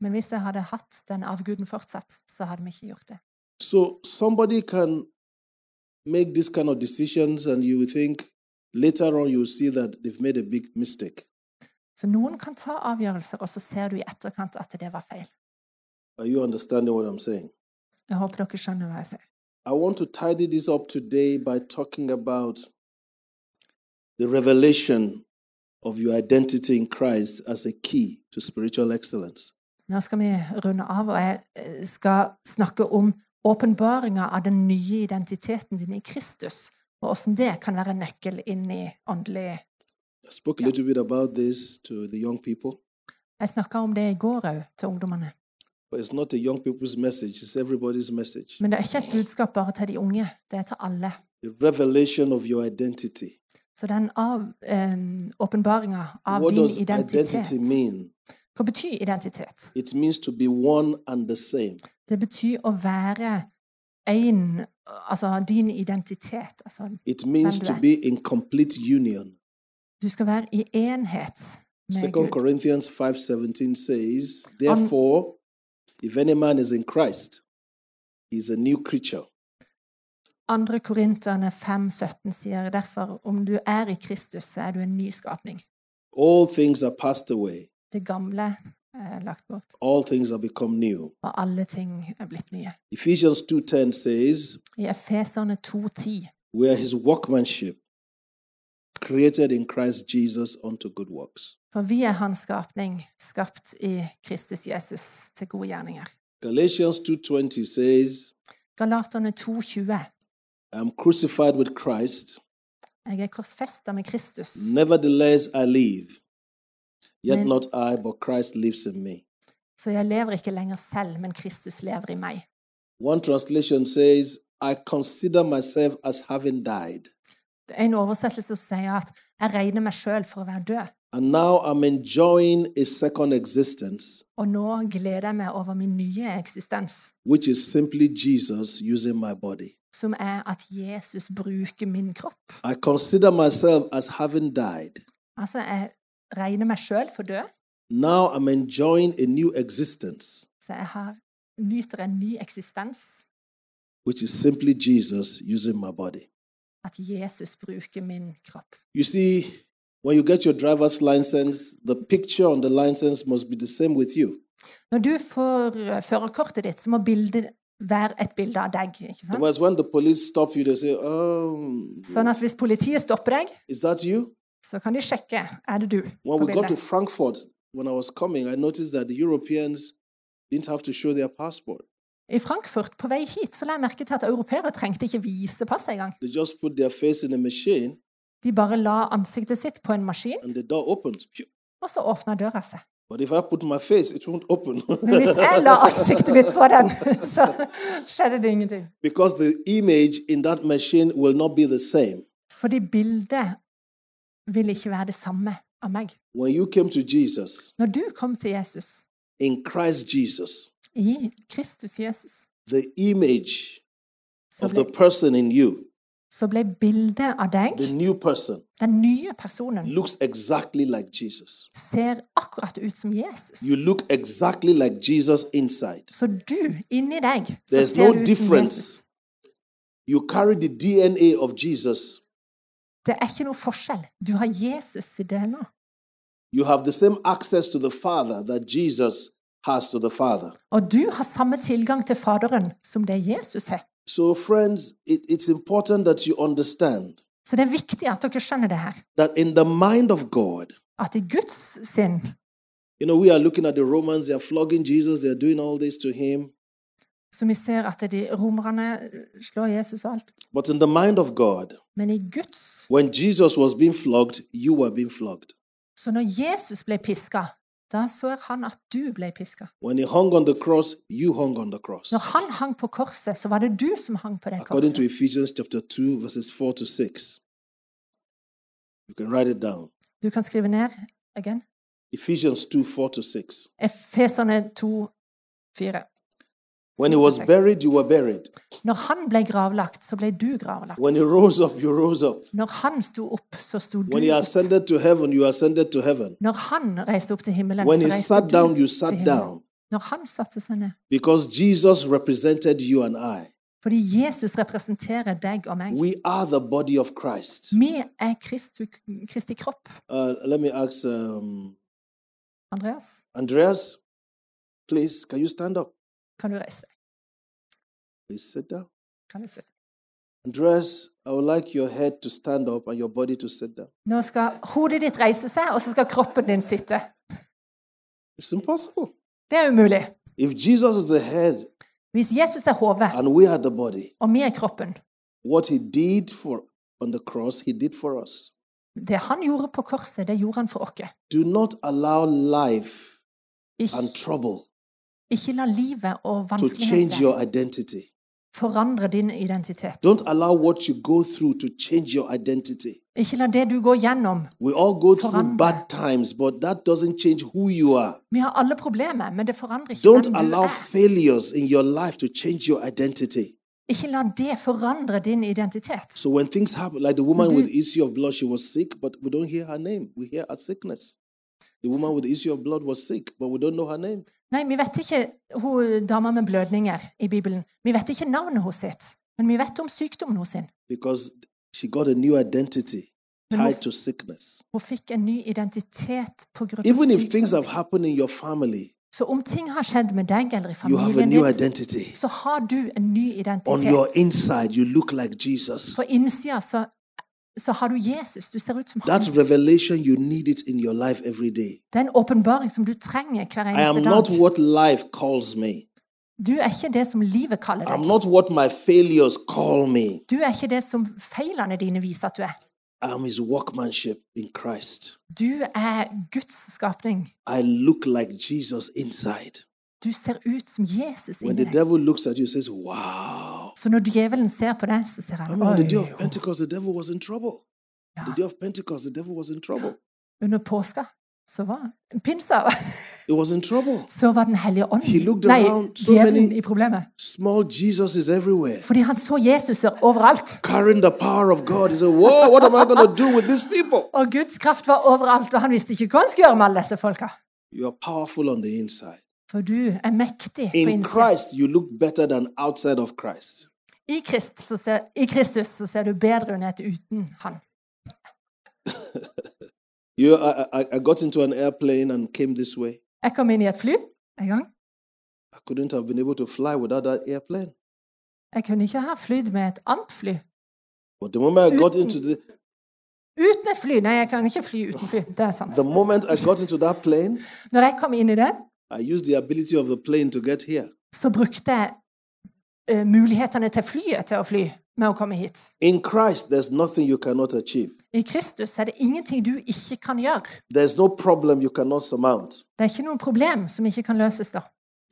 Men hvis jeg hadde hatt den avguden fortsatt, så hadde vi ikke gjort det. So somebody can make this kind of decisions, and you think later on you see that they've made a big mistake. Så noen kan ta avgjørelser, og så ser du i etterkant at det var feil. Are you understanding what I'm saying? Jeg håper dere skjønner hva jeg sier. I want to tidy this up today by talking about the revelation of your identity in Christ as a key to spiritual excellence. Nå skal vi runde av, og jeg eh, skal snakke om åpenbaringa av den nye identiteten din i Kristus, og hvordan det kan være nøkkel inn i åndelig Jeg snakka om det i går òg, til ungdommene. message. Men det er ikke et budskap bare til de unge, det er til alle. Så den av um, av din identitet? Hva betyr identitet? It means to be one and the same. Det betyr å være en Altså din identitet. Altså, It means to be in complete union. du skal være i enhet med Gud. Gud. Corinthians 5:17 says, "Therefore, if any man is in Christ, he is a new creature. 2. Korinterne 5,17 sier derfor om du er i Kristus, så er du en ny skapning. All things are passed away; Det gamle er lagt bort, all things are become new." og alle ting er blitt nye. Ephesians 2:10 says, I Efeserne 2,10 "We are his workmanship, created in Christ Jesus unto good works." For vi er hans skapning, skapt i Kristus Jesus til gode gjerninger. Galatians 2:20 says, Galaterne 2,20 "I am crucified with Christ; Jeg er korsfesta med Kristus. nevertheless I live. Yet not I, but Christ lives in me." Så jeg lever ikke lenger selv, men Kristus lever i meg. One translation says, I consider myself as having died, Det er en oversettelse som sier at jeg regner meg sjøl for å være død. and now I'm enjoying a second existence, Og nå gleder jeg meg over min nye eksistens, which is simply Jesus using my body. som er at Jesus bruker min kropp. I consider myself as having died. Altså, jeg regner meg sjøl for død, Now I'm enjoying a new existence, så jeg har, nyter en ny eksistens. which is simply Jesus using my body. At Jesus bruker min kropp. You see, when you get your driver's license, the picture on the license must be the same with you. Når du får eh, førerkortet ditt, så må bildet være et bilde av deg. ikke sant? Otherwise, when the police stop you, they say, Oh, Sånn at hvis politiet stopper deg, Is that you? Så kan de sjekke er det du When på we got to bildet. Frankfurt, when I was coming, I noticed that the Europeans didn't have to show their passport. I Frankfurt på vei hit så la jeg merke til at europeere trengte ikke vise passet engang. They just put their face in a machine De bare la ansiktet sitt på en maskin, and the door opened. Phew. og så åpna døra seg. But if I put my face, it won't open. Men hvis [laughs] jeg la ansiktet mitt på den, så skjedde det ingenting. because the image in that machine will not be the same. Fordi bildet vil ikke være det samme av meg. Jesus, Når du kom til Jesus, Jesus, i Kristus Jesus, the image så of the ble, person in you, så ble bildet av deg, the new person, den nye personen, looks exactly like Jesus. ser akkurat ut som Jesus. You look exactly like Jesus inside. Så du, inni deg, så There's ser no du ut som. Jesus. You carry the DNA of Jesus. Det er ikke noe forskjell. Du har Jesus i DNA. You have the same access to the Father that Jesus has to the Father. Og du har samme tilgang til Faderen som det Jesus har. So, friends, it, it's important that you understand Så det er viktig at dere skjønner det her. that in the mind of God, At i Guds sinn you know, we are looking at the Romans, they are flogging Jesus, they are doing all this to him. Så vi ser at de romerne slår Jesus og alt. But in the mind of God, Men i Guds when Jesus was being flogged, you were being flogged. Så når Jesus ble piska, da så han at du ble piska. When he hung on the cross, you hung on the cross. Når han hang på korset, så var det du som hang på det According to korset. Ephesians chapter 2, verses 4 to 6. You can write it down. Du kan skrive ned again. Ephesians 2, 4 to 6. Efeserne 2, 4. When he was buried, you were buried. Når han ble gravlagt, så ble du gravlagt. When he rose up, you rose up. Når han sto opp, så sto du When he opp. ascended to heaven, you ascended to heaven. Når han reiste opp til himmelen, When så he reiste sat du down, you til sat himmelen. down. Når han satte seg ned. Because Jesus represented you and I. Fordi Jesus representerer deg og meg. We are the body of Christ. Vi er Kristu, Kristi kropp. Uh, let me ask um, Andreas, Andreas, please, can you stand up? Kan du reise deg? Please sit down. Kan du sitte? Andreas, I would like your head to stand up and your body to sit down. Nå skal hodet ditt reise seg, og så skal kroppen din sitte. It's impossible. Det er umulig. If Jesus is the head Hvis Jesus er hodet, and we are the body, og vi er kroppen what he did for on the cross, he did for us. Det han gjorde på korset, det gjorde han for oss. Do not allow life and trouble ikke la livet og to change your vanskeligheter identity. forandre din identitet. Don't allow what you go through to change your identity. Ikke la det du går gjennom We all go through Forandre. bad times, but that doesn't change who you are. Vi har alle problemer, men det forandrer ikke Don't hvem du allow er. failures in your life to change your identity. Ikke la det forandre din identitet. So when things happen, like the woman with the issue of blood, she was sick, but we don't hear her name. We hear her sickness. The woman with the issue of blood was sick, but we don't know her name. Nei, vi vet ikke hun dama med blødninger i Bibelen. Vi vet ikke navnet hos sitt, men vi vet om sykdommen sin. because she got a new identity tied to sickness. hun fikk en ny identitet på grunn av Even if things have happened in your family, Så om ting har skjedd med deg eller i you have a familien new din, identity. så har du en ny On your identitet. inside, you look like Jesus. På innsida så, så har du Jesus. Du ser ut som That han. revelation, you need it in your life every day. Det er en åpenbaring som du trenger hver I am eneste not dag. what life calls me. Du er ikke det som livet kaller I'm deg. not what my failures call me. Du er ikke det som feilene dine viser at du er. I'm his workmanship in Christ. Du er Guds skapning. I look like Jesus inside. Du ser ut som Jesus When inni deg. devil looks at you, says, Wow. Så når djevelen ser på deg, så ser I han mean, on the day of Oi, Pentecost, the devil was in trouble. The day of Pentecost, the devil was in trouble. Under påska så var pinsa He was in trouble. så var Den hellige ånd He looked Nei, around, so djevelen many- i problemet. Small Jesus is everywhere. Fordi han så Jesus overalt. Carrying the power of God. He said, Whoa, what am I going to do with these people? Og Guds kraft var overalt, og han visste ikke hva han skulle gjøre med alle disse folka. You are powerful on the inside. For du er mektig på In. Christ, you look better than outside of Christ. I, Christ, så ser, I Kristus så ser du bedre ut uten han. [laughs] You, I, I, got into an airplane and came this way. Jeg kom inn i et fly en gang. I couldn't have been able to fly without that airplane. Jeg kunne ikke ha flydd med et annet fly. But the moment I got Uten- into the, Uten et fly! Nei, jeg kan ikke fly uten fly. Det er sant. the moment I got into that plane, Når jeg kom inn i det, I used the ability of the plane to get here. så brukte eh, mulighetene til flyet til å fly med å komme hit. In Christ, there's nothing you cannot achieve. I Kristus er det ingenting du ikke kan gjøre. There's no problem you cannot surmount. Det er ikke noe problem som ikke kan løses da.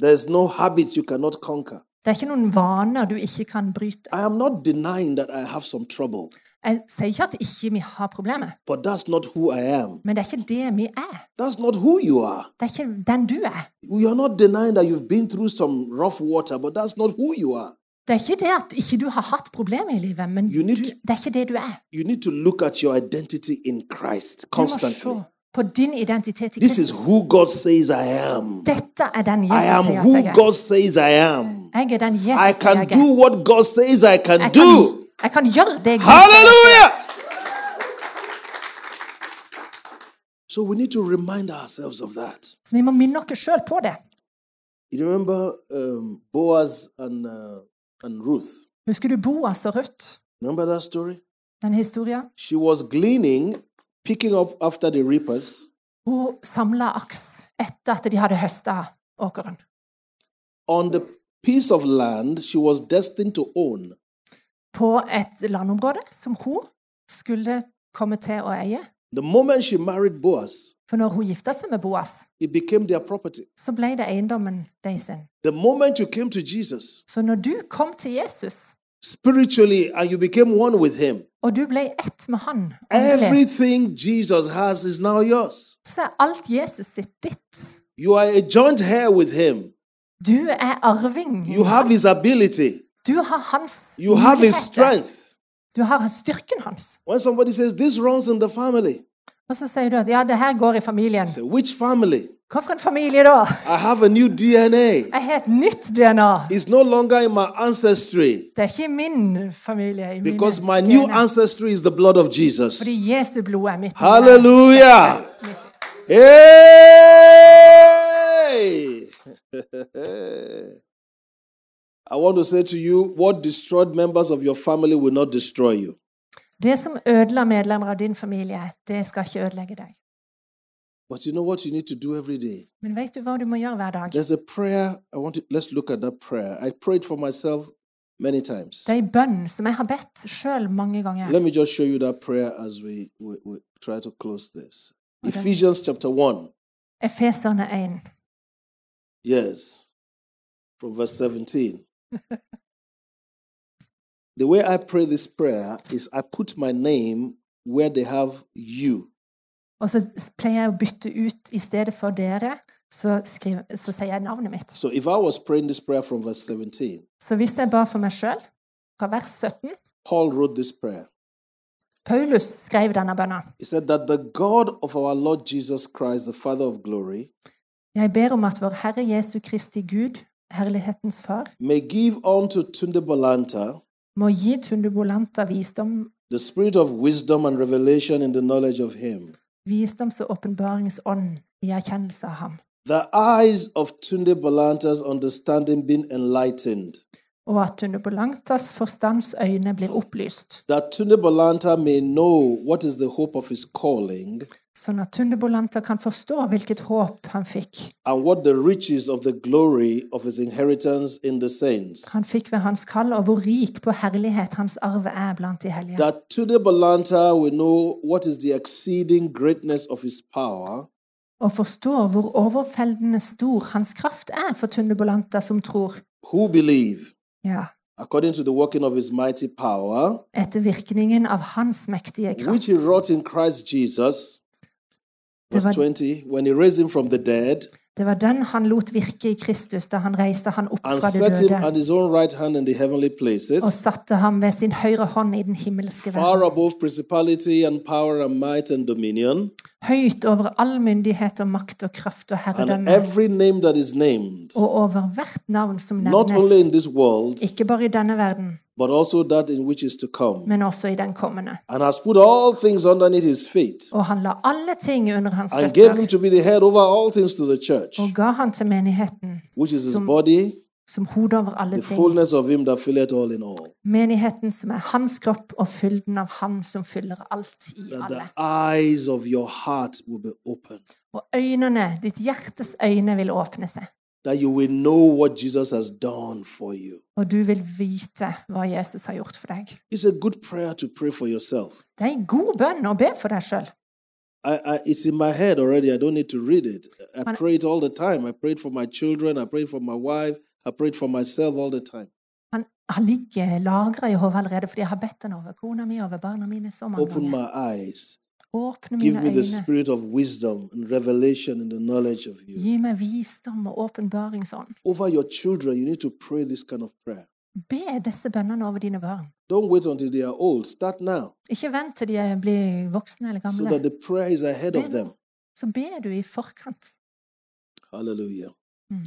There's no habits you cannot conquer. Det er ikke noen vaner du ikke kan bryte. I am not denying that I have some trouble, Jeg sier ikke at ikke vi har problemer, but that's not who I am. men det er ikke det vi er. That's not who you are. Det er ikke den du er. You're not denying that you've been through some rough water, but that's not who you are. Det er ikke det at ikke du har hatt problemer i livet, men You du, need det er ikke det du er. You need to look at your identity in Christ Du må constantly. på din identitet i This is Kristus. who God says I am. Dette er den I Jesus am sier at who jeg er. God says I am. Jeg er den Jesus I sier can jeg do er. what God says I can Jeg do. Kan, jeg kan gjøre det Gud sier. Hallelujah! So we need to remind ourselves of that. Så vi må minne oss sjøl på det. You remember um, Boaz and, uh, and Ruth? Husker du Boas og Ruth? Remember that story? Den historien? She was gleaning, picking up after the reapers, Hun samla aks etter at de hadde høsta åkeren. on the piece of land she was destined to own. På et landområde som hun skulle komme til å eie. The moment she married Boaz, For når hun gifta seg med Boas, it became their property. så ble det eiendommen deres. The moment you came to Jesus Så når du kom til Jesus, spiritually and you became one with him, og du ble ett med han, åndelig, everything Jesus has is now yours. så er alt Jesus sitt ditt. You are a joint heir with him. Du er arving. You have his ability. Du har hans You have his strength. Du har styrken hans. When somebody says this runs in the family, Og så sier du at ja, det her går i familien. say which family? Hvilken familie da? I have a new DNA. Jeg har et nytt DNA. It's no longer in my ancestry Det er ikke min familie. i because my new ancestry is the blood of Jesus. Fordi Jesu blod er mitt. Halleluja! Hey! [laughs] I want to say to you what destroyed members of your family will not destroy you. Det som ødela medlemmer av din familie, det skal ikke ødelegge deg. But you know what you need to do every day? Men vet du hva du må gjøre hver dag? There's a prayer. I want to let's look at that prayer. I prayed for myself many times. Det er en bønn som jeg har bedt sjøl mange ganger. Let me just show you that prayer as we, we, we try to close this. Okay. Ephesians chapter 1. Efeserne 1. Yes. From verse 17. [laughs] the way I pray this prayer is I put my name where they have you. Og så pleier jeg å bytte ut i stedet for dere, så, skriver, så sier jeg navnet mitt. So if I was praying this prayer from verse 17, Så hvis jeg ba for meg sjøl, fra vers 17 Paul wrote this prayer. Paulus skrev denne bønnen. He said that the God of our Lord Jesus Christ, the Father of glory, Jeg ber om at vår Herre Jesu Kristi Gud, herlighetens Far, may give unto Tunde Bolanta må gi Tundubolanta visdom, the spirit of wisdom and revelation in the knowledge of Him. visdoms- og åpenbaringsånd i erkjennelse av ham, The eyes of Tunde Bolanta's understanding being enlightened, og at Tundubolantas forstandsøyne blir opplyst, that Tunde Bolanta may know what is the hope of his calling sånn at Tundebolanta kan forstå hvilket håp han fikk. Han fikk ved hans kall, og hvor rik på herlighet hans arv er blant de hellige. That Tunde will know what is the exceeding greatness of his power Og forstå hvor overfeldende stor hans kraft er for Tundubolanta som tror. who believe Ja, according to the working of his mighty power, etter virkningen av hans mektige which kraft. he wrought in Christ Jesus. Verse var- 20, when he raised him from the dead Det var den han lot virke i Kristus da han reiste han opp and fra de set him døde his own right hand in the heavenly places, og satte ham ved sin høyre hånd i den himmelske far verden. above principality and power and might and dominion, Høyt over all myndighet og makt og kraft og herredømme, named, og over hvert navn som nevnes, world, ikke bare i denne verden, come, men også i den kommende. feet, Og han la alle ting under hans føtter, og ga han til menigheten som er hans body, som hode over alle the ting. fullness of him that filleth all in all. Menigheten som er hans kropp, og fylden av han som fyller alt i That alle. the eyes of your heart will be open, Og øynene, ditt hjertes øyne vil åpne seg. that you will know what Jesus has done for you. Og du vil vite hva Jesus har gjort for deg. It's a good prayer to pray for yourself. Det er en god bønn å be for deg sjøl. I, I, it's in my head already. I don't need to read it. I pray it all the time. I prayed for my children. I prayed for my wife. I prayed for myself all the time. Han, han ligger lagra i hodet allerede fordi jeg har bedt han over kona mi over barna mine så mange Open ganger. eyes. Åpne Give mine me the øyne. spirit of wisdom and revelation and the knowledge of you. Gi meg visdom og åpenbaringsånd. Over your children, you need to pray this kind of prayer. Be disse bønnene over dine barn. Don't wait until they are old. Start now Ikke vent til de blir voksne eller so gamle. that the prayer is ahead of Be them. Så ber du i forkant. Halleluja. Mm.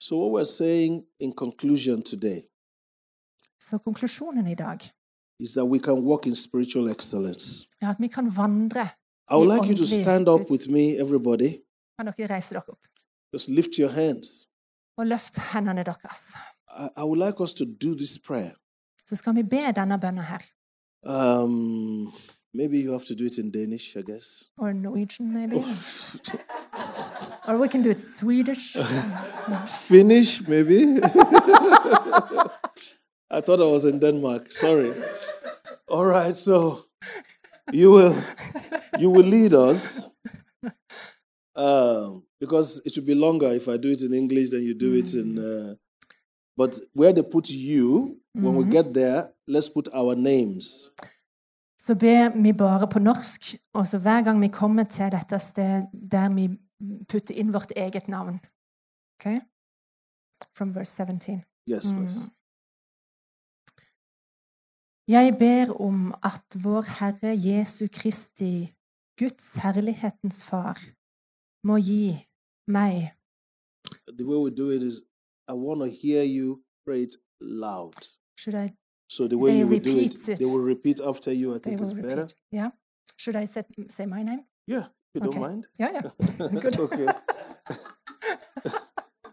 So, what we're saying in conclusion today Så konklusjonen i dag is that we can walk in spiritual excellence. er at vi kan vandre. I would like you to stand up with me, everybody. Kan dere reise dere opp Just lift your hands. og løft hendene deres. I, I would like us to do this prayer. Så skal vi be denne bønnen her. Um, maybe you have to do it in Danish, I guess. Or Norwegian, maybe. [laughs] Or we can do it Swedish. [laughs] Finnish, maybe. [laughs] I thought I was in Denmark. Sorry. All right, so you will you will lead us um, because it will be longer if I do it in English than you do it in. Uh, but where they put you, when we get there, let's put our names. Så ber vi bare på norsk, og så hver gang vi kommer til dette stedet der vi putter inn vårt eget navn. Okay? From verse 17. Yes, mm. please. Jeg ber om at vår Herre Jesu Kristi, Guds herlighetens Far, må gi meg The way we do it is, I want to hear you pray it loud. Should I, So the way you will do it, it. they will repeat after you. I think it's repeat. better. Yeah? Should I set, say my name? Yeah, if don't Okay. mind. Yeah, yeah. [laughs] Good. okay. [laughs]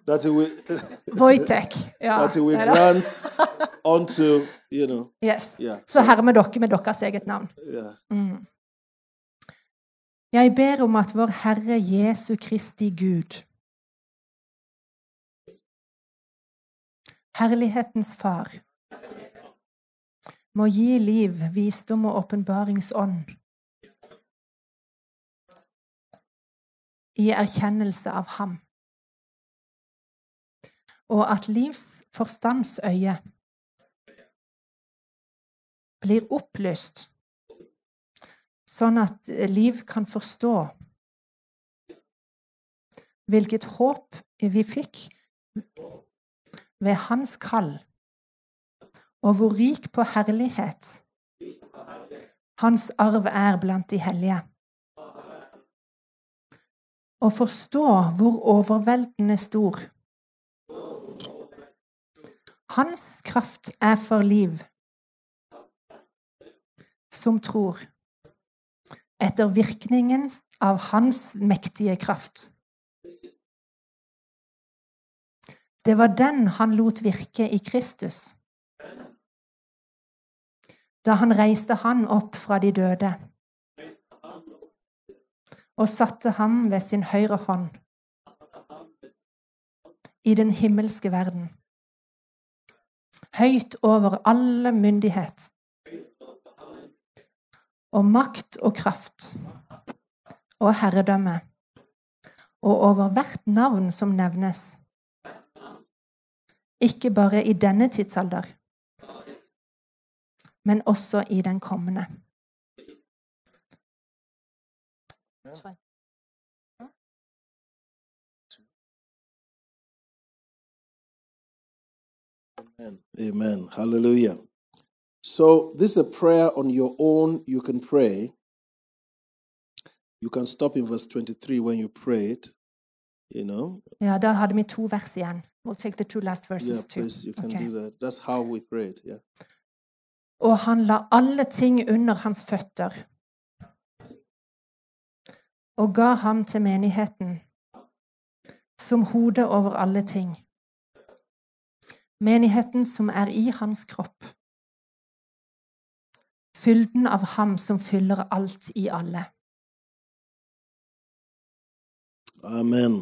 that will [laughs] Wojtek. Ja. that will grant onto, you know. Yes. Yeah. Så hermer dere med deres eget navn. yeah. Mm. Jeg ber om at vår Herre Jesu Kristi Gud, Herlighetens Far, må gi liv, visdom og åpenbaringsånd i erkjennelse av Ham, og at livs forstandsøye blir opplyst sånn at liv kan forstå hvilket håp vi fikk ved hans kall, og hvor rik på herlighet hans arv er blant de hellige. Å forstå hvor overveldende stor hans kraft er for liv som tror etter virkningen av hans mektige kraft. Det var den han lot virke i Kristus. Da han reiste han opp fra de døde og satte ham ved sin høyre hånd i den himmelske verden, høyt over alle myndighet og makt og kraft og herredømme, og over hvert navn som nevnes, ikke bare i denne tidsalder, men også i den kommende. Amen. Amen. Hallelujah. So this is a prayer on your own. You can pray. You can stop in verse 23 when you pray it. You know. Ja, da hadde vi to vers igjen. We'll take the two last Yeah, verses too. please. You can Okay. do that. That's how we pray it. Yeah. Og han la alle ting under hans føtter og ga ham til menigheten som hode over alle ting. Menigheten som er i hans kropp. Fylden av ham som fyller alt i alle. Amen.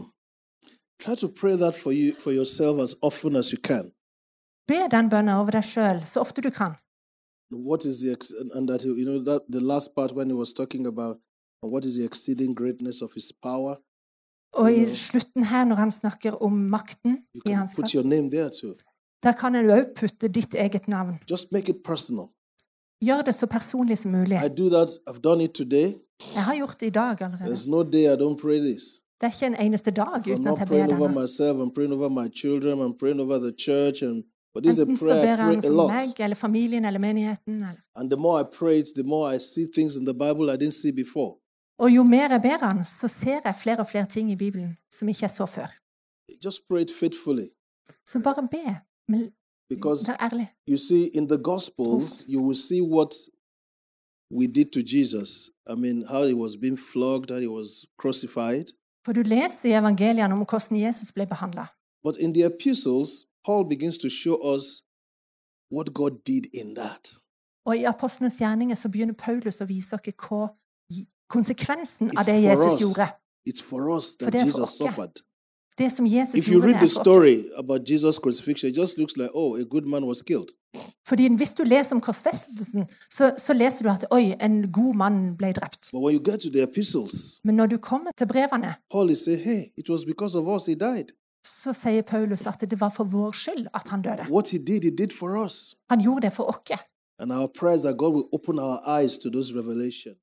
Try to pray that for you for yourself as often as you can. Be den bønnen over deg sjøl så ofte du kan. What is the and that you know that the last part when he was talking about Og i slutten her, når han snakker om makten i hans kraft, der kan en òg putte ditt eget navn. Gjør det så personlig som mulig. Jeg har gjort det i dag allerede. Det er ikke en eneste dag uten at jeg ber denne. Enten så ber han for meg eller familien eller menigheten. Eller. Og jo mer jeg ber han, så ser jeg flere og flere ting i Bibelen som ikke jeg så før. Just pray it faithfully. Så bare be. Men Because vær ærlig. you see, in the Gospels, you will see what we did to Jesus. I mean, how he was being flogged, how he was crucified. For du leser i evangeliene om hvordan Jesus ble behandla. But in the epistles, Paul begins to show us what God did in that. Og i apostlenes gjerninger så begynner Paulus å vise oss hva konsekvensen av det Jesus gjorde. For det er for oss. Det som Jesus If you gjorde, read the story about Jesus' crucifixion, it just looks like, oh, a good man was killed. Fordi hvis du leser om korsfestelsen, så, så leser du at oi, en god mann ble drept. But when you get to the epistles, Men når du kommer til brevene, Paul is saying, hey, it was because of us he died. så sier Paulus at det var for vår skyld at han døde. What he did, he did for us. Han gjorde det for oss. And our prayer is that God will open our eyes to those revelations.